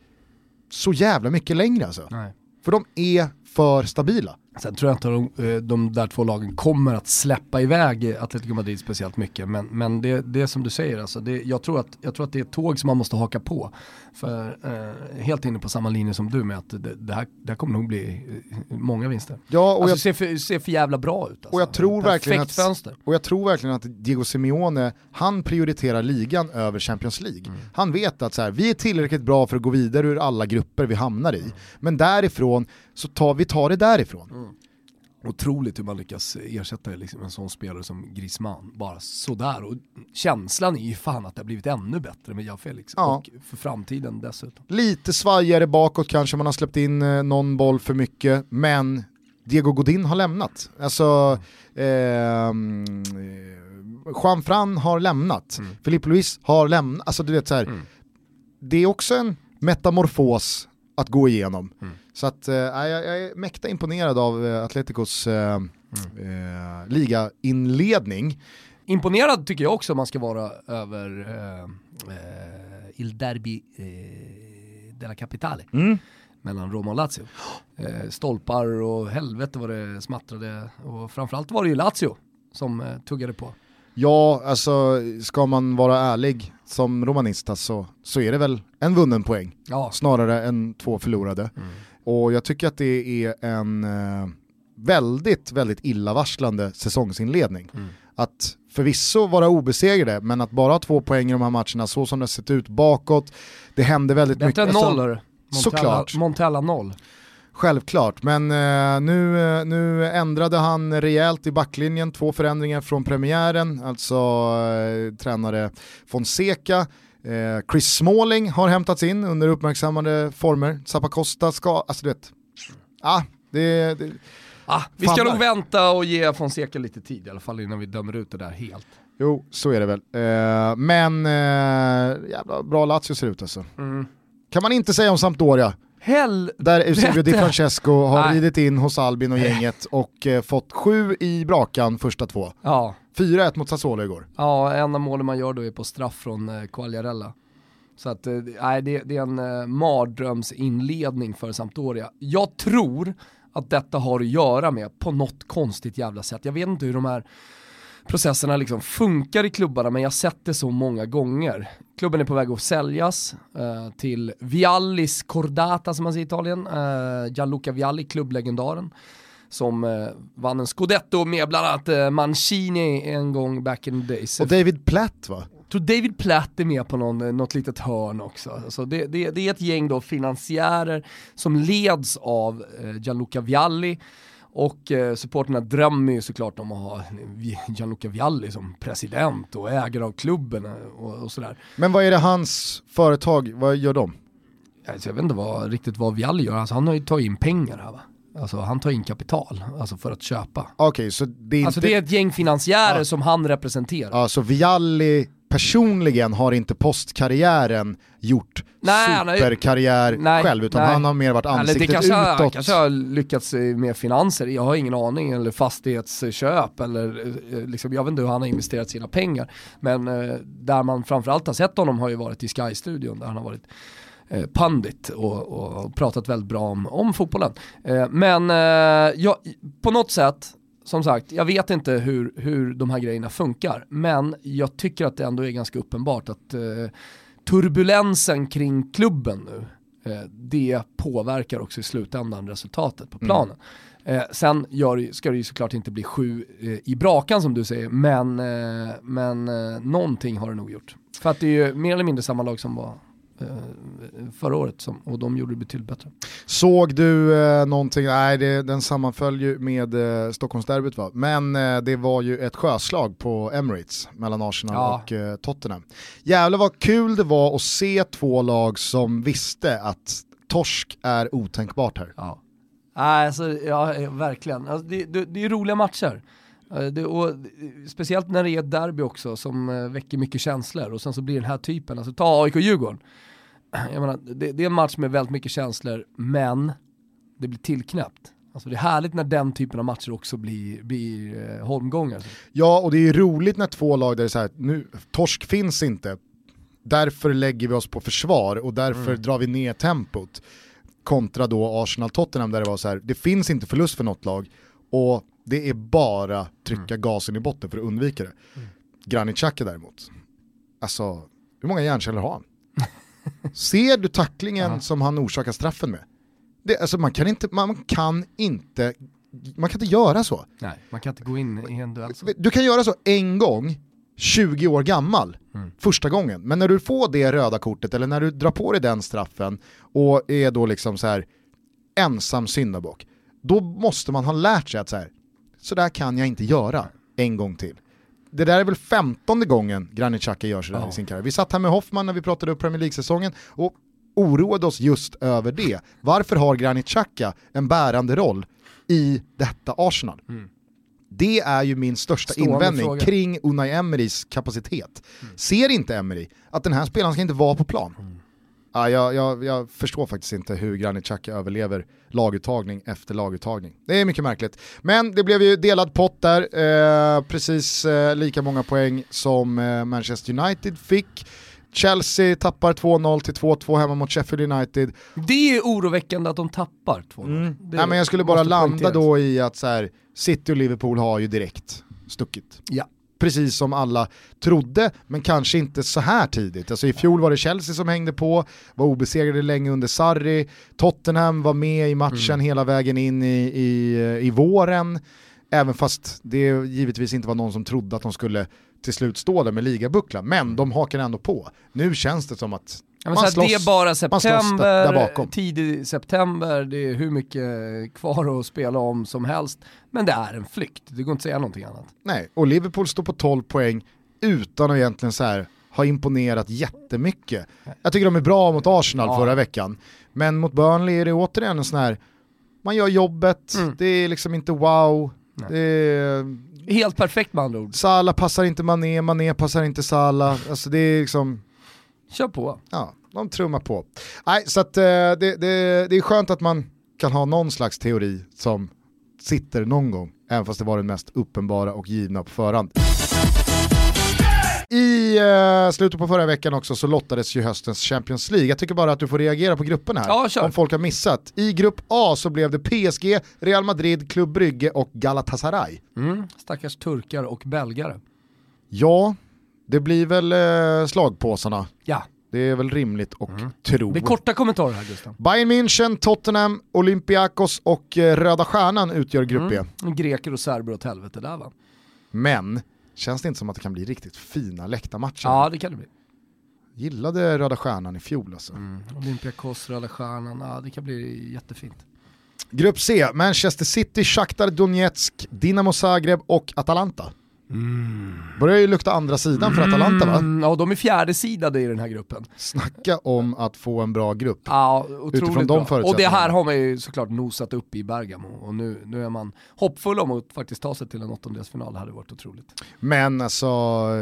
så jävla mycket längre alltså. Nej. För de är för stabila. Sen tror jag inte de, eh, de där två lagen kommer att släppa iväg Atletico Madrid speciellt mycket. Men, men det, det är som du säger, alltså, det, jag, tror att, jag tror att det är ett tåg som man måste haka på. För eh, helt inne på samma linje som du med att det, det, här, det här kommer nog bli eh, många vinster. Ja, och alltså, jag, ser, för, ser för jävla bra ut. Alltså. Och, jag tror verkligen att, fönster. och jag tror verkligen att Diego Simeone, han prioriterar ligan över Champions League. Mm. Han vet att så här, vi är tillräckligt bra för att gå vidare ur alla grupper vi hamnar i. Men därifrån, så tar vi tar det därifrån. Mm. Otroligt hur man lyckas ersätta liksom en sån spelare som Griezmann, bara sådär. Och känslan är ju fan att det har blivit ännu bättre med Jao Felix. Ja. Och för framtiden dessutom. Lite svajigare bakåt kanske, man har släppt in eh, någon boll för mycket, men Diego Godin har lämnat. Alltså, eh, Juan Fran har lämnat, mm. Filipe Luis har lämnat, alltså du vet så här, mm. det är också en metamorfos att gå igenom. Mm. Så att, eh, jag, jag är mäkta imponerad av eh, Atleticos eh, mm. eh, ligainledning. Imponerad tycker jag också man ska vara över eh, eh, Il Derby eh, della Capitale. Mm. mellan Roma och Lazio. Eh, stolpar och helvete vad det smattrade och framförallt var det ju Lazio som tuggade på. Ja, alltså ska man vara ärlig som romanista så, så är det väl en vunnen poäng. Ja. Snarare än två förlorade. Mm. Och jag tycker att det är en eh, väldigt, väldigt illavarslande säsongsinledning. Mm. Att förvisso vara obesegrade, men att bara ha två poäng i de här matcherna, så som det har sett ut bakåt, det händer väldigt Bättre mycket. Bättre än noll, Montella, Såklart. Montella noll. Självklart, men eh, nu, eh, nu ändrade han rejält i backlinjen, två förändringar från premiären, alltså eh, tränare Fonseca, Chris Smalling har hämtats in under uppmärksammade former. Zappacosta ska, alltså du vet, ah, det, det ah, Vi ska nog vänta och ge Fonseca lite tid i alla fall innan vi dömer ut det där helt. Jo, så är det väl. Eh, men eh, jävla bra Lazio ser ut alltså. Mm. Kan man inte säga om Sampdoria. Hell Där Eusebio Di Francesco har Nej. ridit in hos Albin och gänget och eh, fått sju i brakan första två. Ja. 4-1 mot Sassuolo igår. Ja, en av målen man gör då är på straff från eh, Quagliarella. Så att, eh, det, det, är en eh, mardrömsinledning för Sampdoria. Jag tror att detta har att göra med, på något konstigt jävla sätt, jag vet inte hur de här processerna liksom funkar i klubbarna men jag har sett det så många gånger. Klubben är på väg att säljas eh, till Viallis Cordata som man säger i Italien, eh, Gianluca Vialli, klubblegendaren som eh, vann en scudetto med bland annat eh, Mancini en gång back in the days. Och David Platt va? Jag tror David Platt är med på någon, eh, något litet hörn också. Alltså det, det, det är ett gäng då finansiärer som leds av eh, Gianluca Vialli och eh, supporterna drömmer ju såklart om att ha Gianluca Vialli som president och ägare av klubben eh, och, och sådär. Men vad är det hans företag, vad gör de? Alltså, jag vet inte vad, riktigt vad Vialli gör, alltså, han har ju tagit in pengar här va? Alltså han tar in kapital, alltså för att köpa. Okej, okay, så det är inte... Alltså det är ett gäng finansiärer ja. som han representerar. Ja, så Vialli personligen har inte postkarriären gjort nej, superkarriär nej, själv, utan nej. han har mer varit ansiktet det kanske, utåt. Han kanske har lyckats med finanser, jag har ingen aning, eller fastighetsköp, eller eh, liksom, jag vet inte hur han har investerat sina pengar. Men eh, där man framförallt har sett honom har ju varit i Sky-studion, där han har varit eh, pandit och, och, pratat väldigt bra om, om fotbollen. Eh, men eh, ja, på något sätt som sagt, jag vet inte hur, hur de här grejerna funkar, men jag tycker att det ändå är ganska uppenbart att eh, turbulensen kring klubben nu, det påverkar också i slutändan resultatet på planen. Mm. Sen gör, ska det ju såklart inte bli sju i brakan som du säger, men, men någonting har det nog gjort. För att det är ju mer eller mindre samma lag som var förra året som, och de gjorde det betydligt bättre. Såg du eh, någonting, nej det, den sammanföll ju med eh, Stockholmsderbyt va, men eh, det var ju ett sjöslag på Emirates mellan Arsenal ja. och eh, Tottenham. Jävlar vad kul det var att se två lag som visste att torsk är otänkbart här. Ja, alltså, ja verkligen. Alltså, det, det, det är roliga matcher. Eh, det, och, speciellt när det är ett derby också som väcker mycket känslor och sen så blir den här typen, alltså ta AIK Djurgården jag menar, det, det, är en match med väldigt mycket känslor, men det blir tillknäppt. Alltså det är härligt när den typen av matcher också blir, blir eh, holmgångar. Ja, och det är roligt när två lag där det är så här, nu, torsk finns inte, därför lägger vi oss på försvar och därför mm. drar vi ner tempot. Kontra då Arsenal-Tottenham där det var så här, det finns inte förlust för något lag och det är bara trycka mm. gasen i botten för att undvika det. Mm. Granit Xhaka däremot, alltså hur många hjärnceller har han? Ser du tacklingen Aha. som han orsakar straffen med? Det, alltså man kan inte, man kan inte, man kan inte göra så. Nej, man kan inte gå in i en duell. Du kan göra så en gång, 20 år gammal, mm. första gången. Men när du får det röda kortet eller när du drar på dig den straffen och är då liksom så här ensam syndabock, då måste man ha lärt sig att så här, så där kan jag inte göra en gång till det där är väl femtonde gången Granit Xhaka gör sådär ja. i sin karriär. Vi satt här med Hoffman när vi pratade upp Premier League-säsongen och oroade oss just över det. Varför har Granit Xhaka en bärande roll i detta Arsenal? Mm. Det är ju min största Stående invändning fråga. kring Unai Emerys kapacitet. Mm. Ser inte Emery att den här spelaren ska inte vara på plan? Mm. Ja, jag, jag, jag, förstår faktiskt inte hur Granit Xhaka överlever laguttagning efter laguttagning. Det är mycket märkligt. Men det blev ju delad pott där, eh, precis eh, lika många poäng som eh, Manchester United fick. Chelsea tappar 2-0 till 2-2 hemma mot Sheffield United. Det är oroväckande att de tappar 2-0. Mm. Nej, men jag skulle bara landa då i att så här, City och Liverpool har ju direkt stuckit. Ja precis som alla trodde, men kanske inte så här tidigt. Alltså i fjol var det Chelsea som hängde på, var obesegrade länge under Sarri, Tottenham var med i matchen mm. hela vägen in i, i, i våren, även fast det givetvis inte var någon som trodde att de skulle till slut stå där med ligabucklan, men de hakar ändå på. Nu känns det som att Ja, man slåss, det är bara september, tidig september, det är hur mycket kvar att spela om som helst. Men det är en flykt, det går inte att säga någonting annat. Nej, och Liverpool står på 12 poäng utan att egentligen så här ha imponerat jättemycket. Jag tycker de är bra mot Arsenal ja. förra veckan, men mot Burnley är det återigen en sån här, man gör jobbet, mm. det är liksom inte wow, det är... Helt perfekt med andra ord. Salah passar inte Mané, Mané passar inte Salah, alltså det är liksom Kör på. Ja, de trummar på. Nej, så att, eh, det, det, det är skönt att man kan ha någon slags teori som sitter någon gång, även fast det var den mest uppenbara och givna på förhand. I uh, slutet på förra veckan också så lottades ju höstens Champions League. Jag tycker bara att du får reagera på grupperna här, ja, om folk har missat. I grupp A så blev det PSG, Real Madrid, Club Brygge och Galatasaray. Mm, stackars turkar och belgare. Ja, det blir väl uh, slagpåsarna. Ja. Det är väl rimligt och mm. tro. Det är korta kommentarer här Gustav. Bayern München, Tottenham, Olympiakos och eh, Röda Stjärnan utgör grupp E. Mm. Greker och serber åt helvete där va. Men, känns det inte som att det kan bli riktigt fina läktarmatcher? Ja det kan det bli. Gillade Röda Stjärnan i fjol alltså. Mm. Olympiakos, Röda Stjärnan, ja det kan bli jättefint. Grupp C, Manchester City, Shakhtar Donetsk, Dinamo Zagreb och Atalanta. Mm. Börjar ju lukta andra sidan för Atalanta va? Mm, ja, de är fjärde sidade i den här gruppen. Snacka om att få en bra grupp. Ja, otroligt bra. Och det här har man ju såklart nosat upp i Bergamo och nu, nu är man hoppfull om att faktiskt ta sig till en åttondelsfinal, det hade varit otroligt. Men alltså,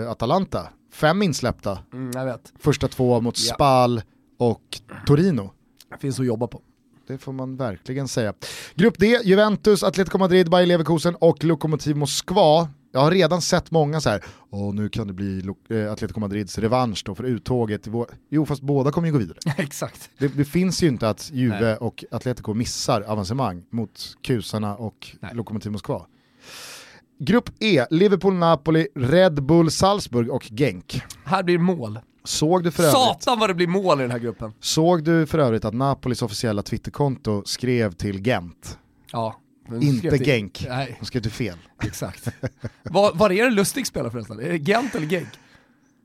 Atalanta, fem insläppta. Mm, jag vet. Första två mot ja. Spal och Torino. Det finns att jobba på. Det får man verkligen säga. Grupp D, Juventus, Atletico Madrid, Bayer Leverkusen och Lokomotiv Moskva. Jag har redan sett många så här, åh nu kan det bli eh, Atletico Madrids revansch då för uttåget. Jo fast båda kommer ju gå vidare. Exakt. Det, det, finns ju inte att Juve Nej. och Atletico missar avancemang mot kusarna och Nej. Lokomotiv Moskva. Grupp E, Liverpool, Napoli, Red Bull, Salzburg och Genk. Här blir mål. Såg du för övrigt, Satan vad det blir mål i den här gruppen. Såg du för övrigt att Napolis officiella Twitterkonto skrev till Gent? Ja. Inte Genk, Nej. de skrev till fel. Exakt. var, var är det Lustig spelar förresten? Är det Gent eller Genk?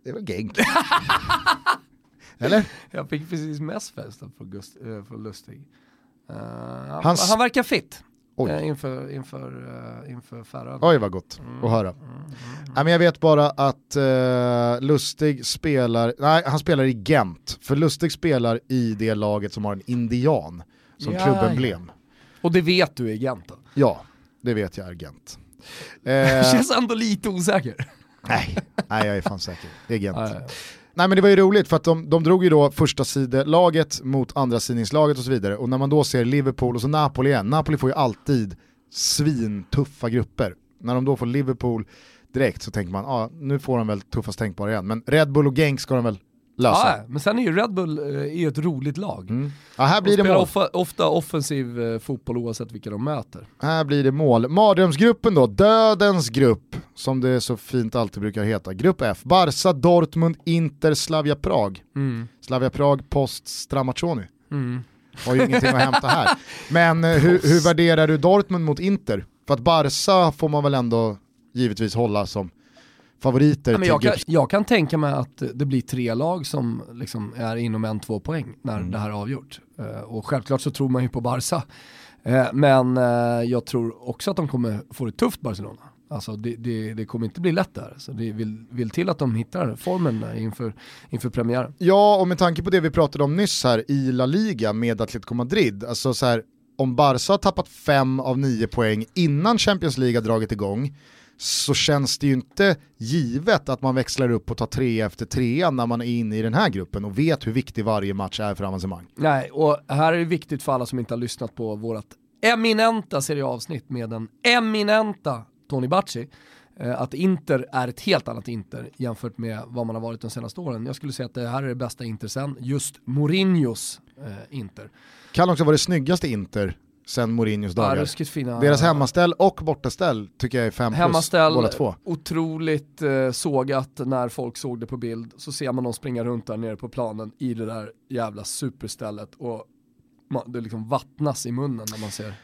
Det är väl Genk. eller? Jag fick precis mest festen från, Gust, äh, från Lustig. Uh, han, Hans... han verkar fit. Uh, inför, inför, uh, inför Färöarna. Oj vad gott mm. att höra. Mm, mm, mm. jag vet bara att uh, Lustig spelar, nej han spelar i Gent, för Lustig spelar i det laget som har en indian som ja, klubbemblem. Ja. Och det vet du är Gent? Ja, det vet jag är Gent. Eh, Känns ändå lite osäker. Nej, nej jag är fan säker. Det är Gent. Ja, ja. Nej men det var ju roligt för att de, de drog ju då första sidelaget mot andra sidningslaget och så vidare. Och när man då ser Liverpool och så Napoli igen, Napoli får ju alltid svintuffa grupper. När de då får Liverpool direkt så tänker man, ja ah, nu får de väl tuffast tänkbara igen. Men Red Bull och Genk ska de väl lösa. Ja, men sen är ju Red Bull eh, ett roligt lag. Mm. Ja, här blir de det mål. Ofta, ofta offensiv eh, fotboll oavsett vilka de möter. Här blir det mål. Mardrömsgruppen då, dödens grupp, som det så fint alltid brukar heta. Grupp F, Barca, Dortmund, Inter, Slavia Prag. Mm. Slavia Prag post Stramaccioni. Mm. Har ju ingenting att hämta här. Men eh, hur, hur värderar du Dortmund mot Inter? För att Barca får man väl ändå givetvis hålla som favoriter ja, jag, kan, jag kan tänka mig att det blir tre lag som liksom är inom en, två poäng när mm. det här är avgjort. Uh, och självklart så tror man ju på Barca. Uh, men uh, jag tror också att de kommer få det tufft Barcelona. Alltså det, det, det, kommer inte bli lätt där. Så det vill, vill till att de hittar formen inför, inför premiären. Ja, och med tanke på det vi pratade om nyss här i La Liga med Atletico Madrid, alltså så här, om Barca har tappat fem av nio poäng innan Champions League har dragit igång, så känns det ju inte givet att man växlar upp och tar tre efter trean när man är inne i den här gruppen och vet hur viktig varje match är för avancemang. Nej, och här är det viktigt för alla som inte har lyssnat på vårt eminenta serieavsnitt med den eminenta Tony Bacci eh, att Inter är ett helt annat Inter jämfört med vad man har varit de senaste åren. Jag skulle säga att det här är det bästa Inter sen, just Mourinhos eh, Inter. Kan också vara det snyggaste Inter sen Mourinhos dagar. Ja, fina. Deras hemmaställ och bortaställ tycker jag är 5 plus båda två. otroligt eh, sågat när folk såg det på bild. Så ser man dem springa runt där nere på planen i det där jävla superstället och man, det liksom vattnas i munnen när man ser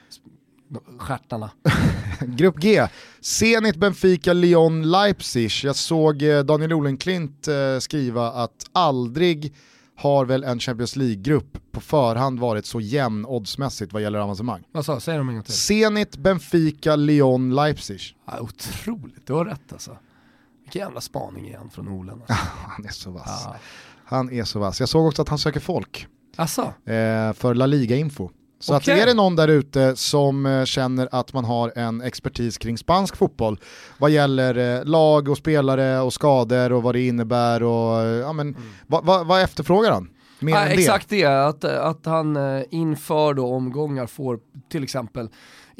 stjärtarna. Grupp G, Zenit, Benfica, Lyon, Leipzig. Jag såg eh, Daniel Olenklint eh, skriva att aldrig har väl en Champions League-grupp på förhand varit så jämn oddsmässigt vad gäller avancemang. Vad sa Säg dem en gång till. Zenit, Benfica, Lyon, Leipzig. Ja, otroligt, du har rätt alltså. Vilken jävla spaning igen från Olen. Alltså. han är så vass. Ja. Han är så vass. Jag såg också att han söker folk. Alltså? Eh, för La Liga-info. Så okay. att är det någon där ute som eh, känner att man har en expertis kring spansk fotboll vad gäller eh, lag och spelare och skador och vad det innebär och eh, ja, men, mm. vad, vad, vad efterfrågar han? Mer ja, exakt det, att, att han inför då omgångar får till exempel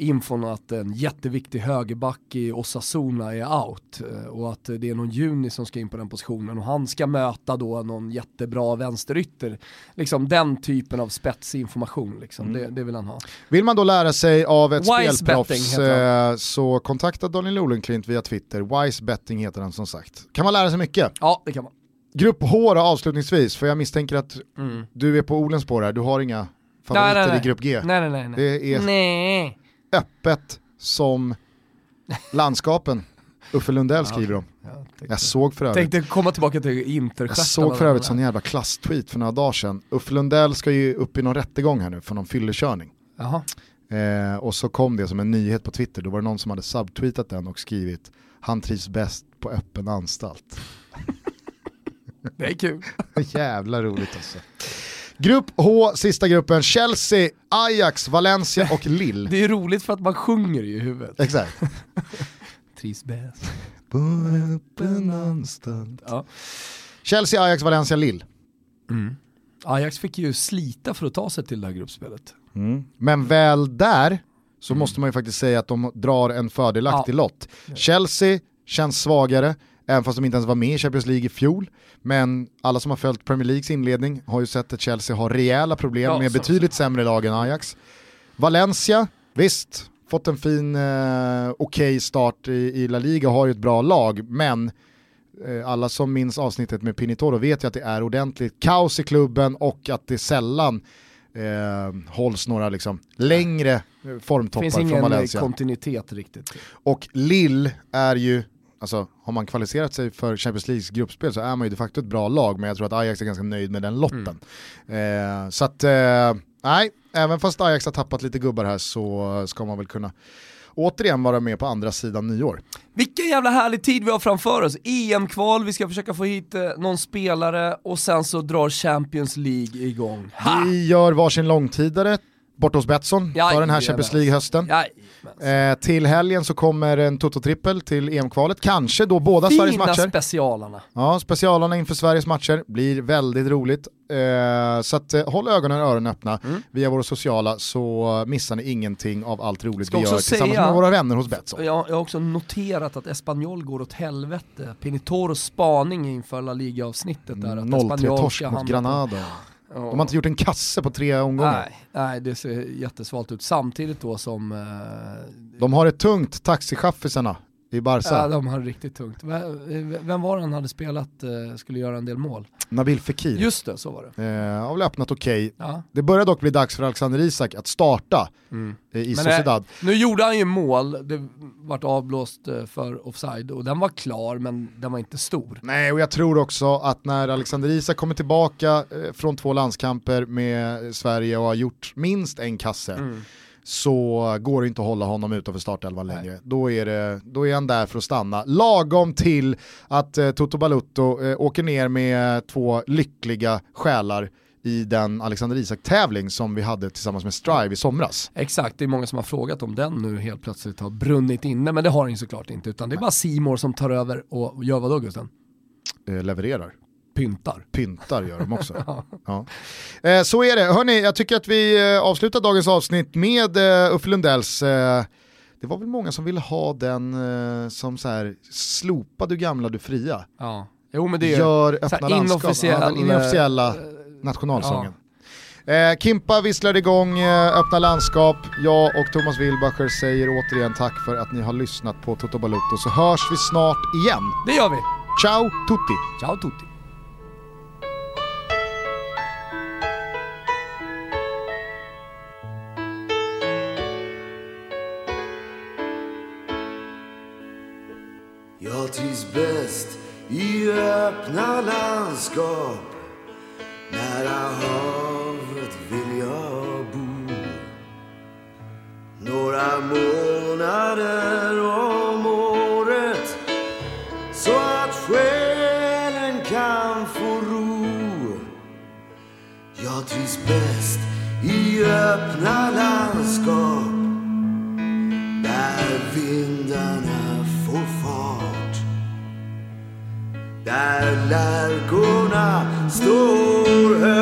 infon att en jätteviktig högerback i Osasuna är out eh, och att det är någon juni som ska in på den positionen och han ska möta då någon jättebra vänsterytter. Liksom den typen av spetsinformation, liksom. Mm. det, det, vill han ha. Vill man då lära sig av ett Wise spelproffs eh, så kontakta Daniel Olenklint via Twitter. Wise betting heter han som sagt. Kan man lära sig mycket? Ja, det kan man. Grupp H då, avslutningsvis, för jag misstänker att mm. du är på Olens spår här, du har inga favoriter nej, nej, nej. i Grupp G. Nej, nej, nej, nej. Det är nej. Öppet som landskapen. Uffe Lundell skriver om. Ja, jag såg för övrigt. Tänkte komma tillbaka till Jag såg för övrigt sån jävla klasstweet för några dagar sedan. Uffe Lundell ska ju upp i någon rättegång här nu för någon fyllekörning. Eh, och så kom det som en nyhet på Twitter, då var det någon som hade subtweetat den och skrivit han trivs bäst på öppen anstalt. Det är kul. Jävla roligt alltså. Grupp H, sista gruppen, Chelsea, Ajax, Valencia och Lille. Det är roligt för att man sjunger i huvudet. Exakt. Trivs bäst. På öppen anstalt. Ja. Chelsea, Ajax, Valencia, Lille. Mm. Ajax fick ju slita för att ta sig till det här gruppspelet. Mm. Men väl där så mm. måste man ju faktiskt säga att de drar en fördelaktig ja. lott. Chelsea känns svagare, även fast de inte ens var med i Champions League i fjol. Men alla som har följt Premier Leagues inledning har ju sett att Chelsea har rejäla problem ja, med betydligt så. sämre lag än Ajax. Valencia, visst, fått en fin, eh, okej okay start i, i La Liga, har ju ett bra lag, men eh, alla som minns avsnittet med Pinitoro vet ju att det är ordentligt kaos i klubben och att det sällan eh, hålls några liksom, längre formtoppar från Valencia. Det finns ingen kontinuitet riktigt. Och Lill är ju, alltså har man kvalificerat sig för Champions Leagues gruppspel så är man ju de facto ett bra lag, men jag tror att Ajax är ganska nöjd med den lotten. Mm. Eh, så att, eh, nej, även fast Ajax har tappat lite gubbar här så ska man väl kunna återigen vara med på andra sidan nyår. Vilken jävla härlig tid vi har framför oss. EM-kval, vi ska försöka få hit eh, någon spelare och sen så drar Champions League igång. Ha! Vi gör varsin långtidare, borta hos Betsson för den här Champions League-hösten. Eh, till helgen så kommer en Toto-trippel till EM-kvalet, kanske då båda Fina Sveriges matcher. Fina specialarna. Ja, specialarna inför Sveriges matcher, blir väldigt roligt. Eh, så att, eh, håll ögonen och öronen öppna mm. via våra sociala så missar ni ingenting av allt roligt Ska vi gör tillsammans med våra vänner hos Betsson. Jag, jag har också noterat att Espanyol går åt helvete. Pinitoros spaning inför La Liga-avsnittet där. 0-3 torsk mot Granada. De har inte gjort en kasse på tre omgångar. Nej, nej det ser jättesvalt ut. Samtidigt då som... Eh, de har det tungt, taxichaffisarna i Barca. Ja, de har det riktigt tungt. Vem var det han hade spelat, eh, skulle göra en del mål? Nabil Fekir. Just det, så var det. Eh, har väl öppnat okej. Okay. Ja. Det börjar dock bli dags för Alexander Isak att starta mm. eh, i Men Sociedad. Det, nu gjorde han ju mål, det vart avblåst eh, för offside och den var klar men den var inte stor. Nej och jag tror också att när Alexander Isak kommer tillbaka eh, från två landskamper med Sverige och har gjort minst en kasse mm så går det inte att hålla honom utanför startelvan längre. Då är, det, då är han där för att stanna. Lagom till att eh, Toto Balutto eh, åker ner med två lyckliga själar i den Alexander Isak-tävling som vi hade tillsammans med Strive i somras. Exakt, det är många som har frågat om den nu helt plötsligt har brunnit inne, men det har den såklart inte, utan det är bara Simor som tar över och gör vad då Gusten? Eh, levererar pyntar. Pyntar gör de också. ja. Eh, så är det. Hörni, jag tycker att vi eh, avslutar dagens avsnitt med eh, Uffe Lundells eh, det var väl många som ville ha den eh, som så här, slopa du gamla du fria. Ja. Jo, men det är Gör öppna landskap, ja, den inofficiella eh, nationalsången. Ja. Eh, Kimpa visslar igång eh, Öppna landskap. Jag och Thomas Wilbacher säger återigen tack för att ni har lyssnat på Toto Balutto så hörs vi snart igen. Det gör vi. Ciao tutti. Ciao tutti. Bäst i öppna landskap. Nära havet vill jag bo. Några månader om året så att själen kan få ro. Jag trivs bäst i öppna landskap. Där vindarna Där lärkorna står högt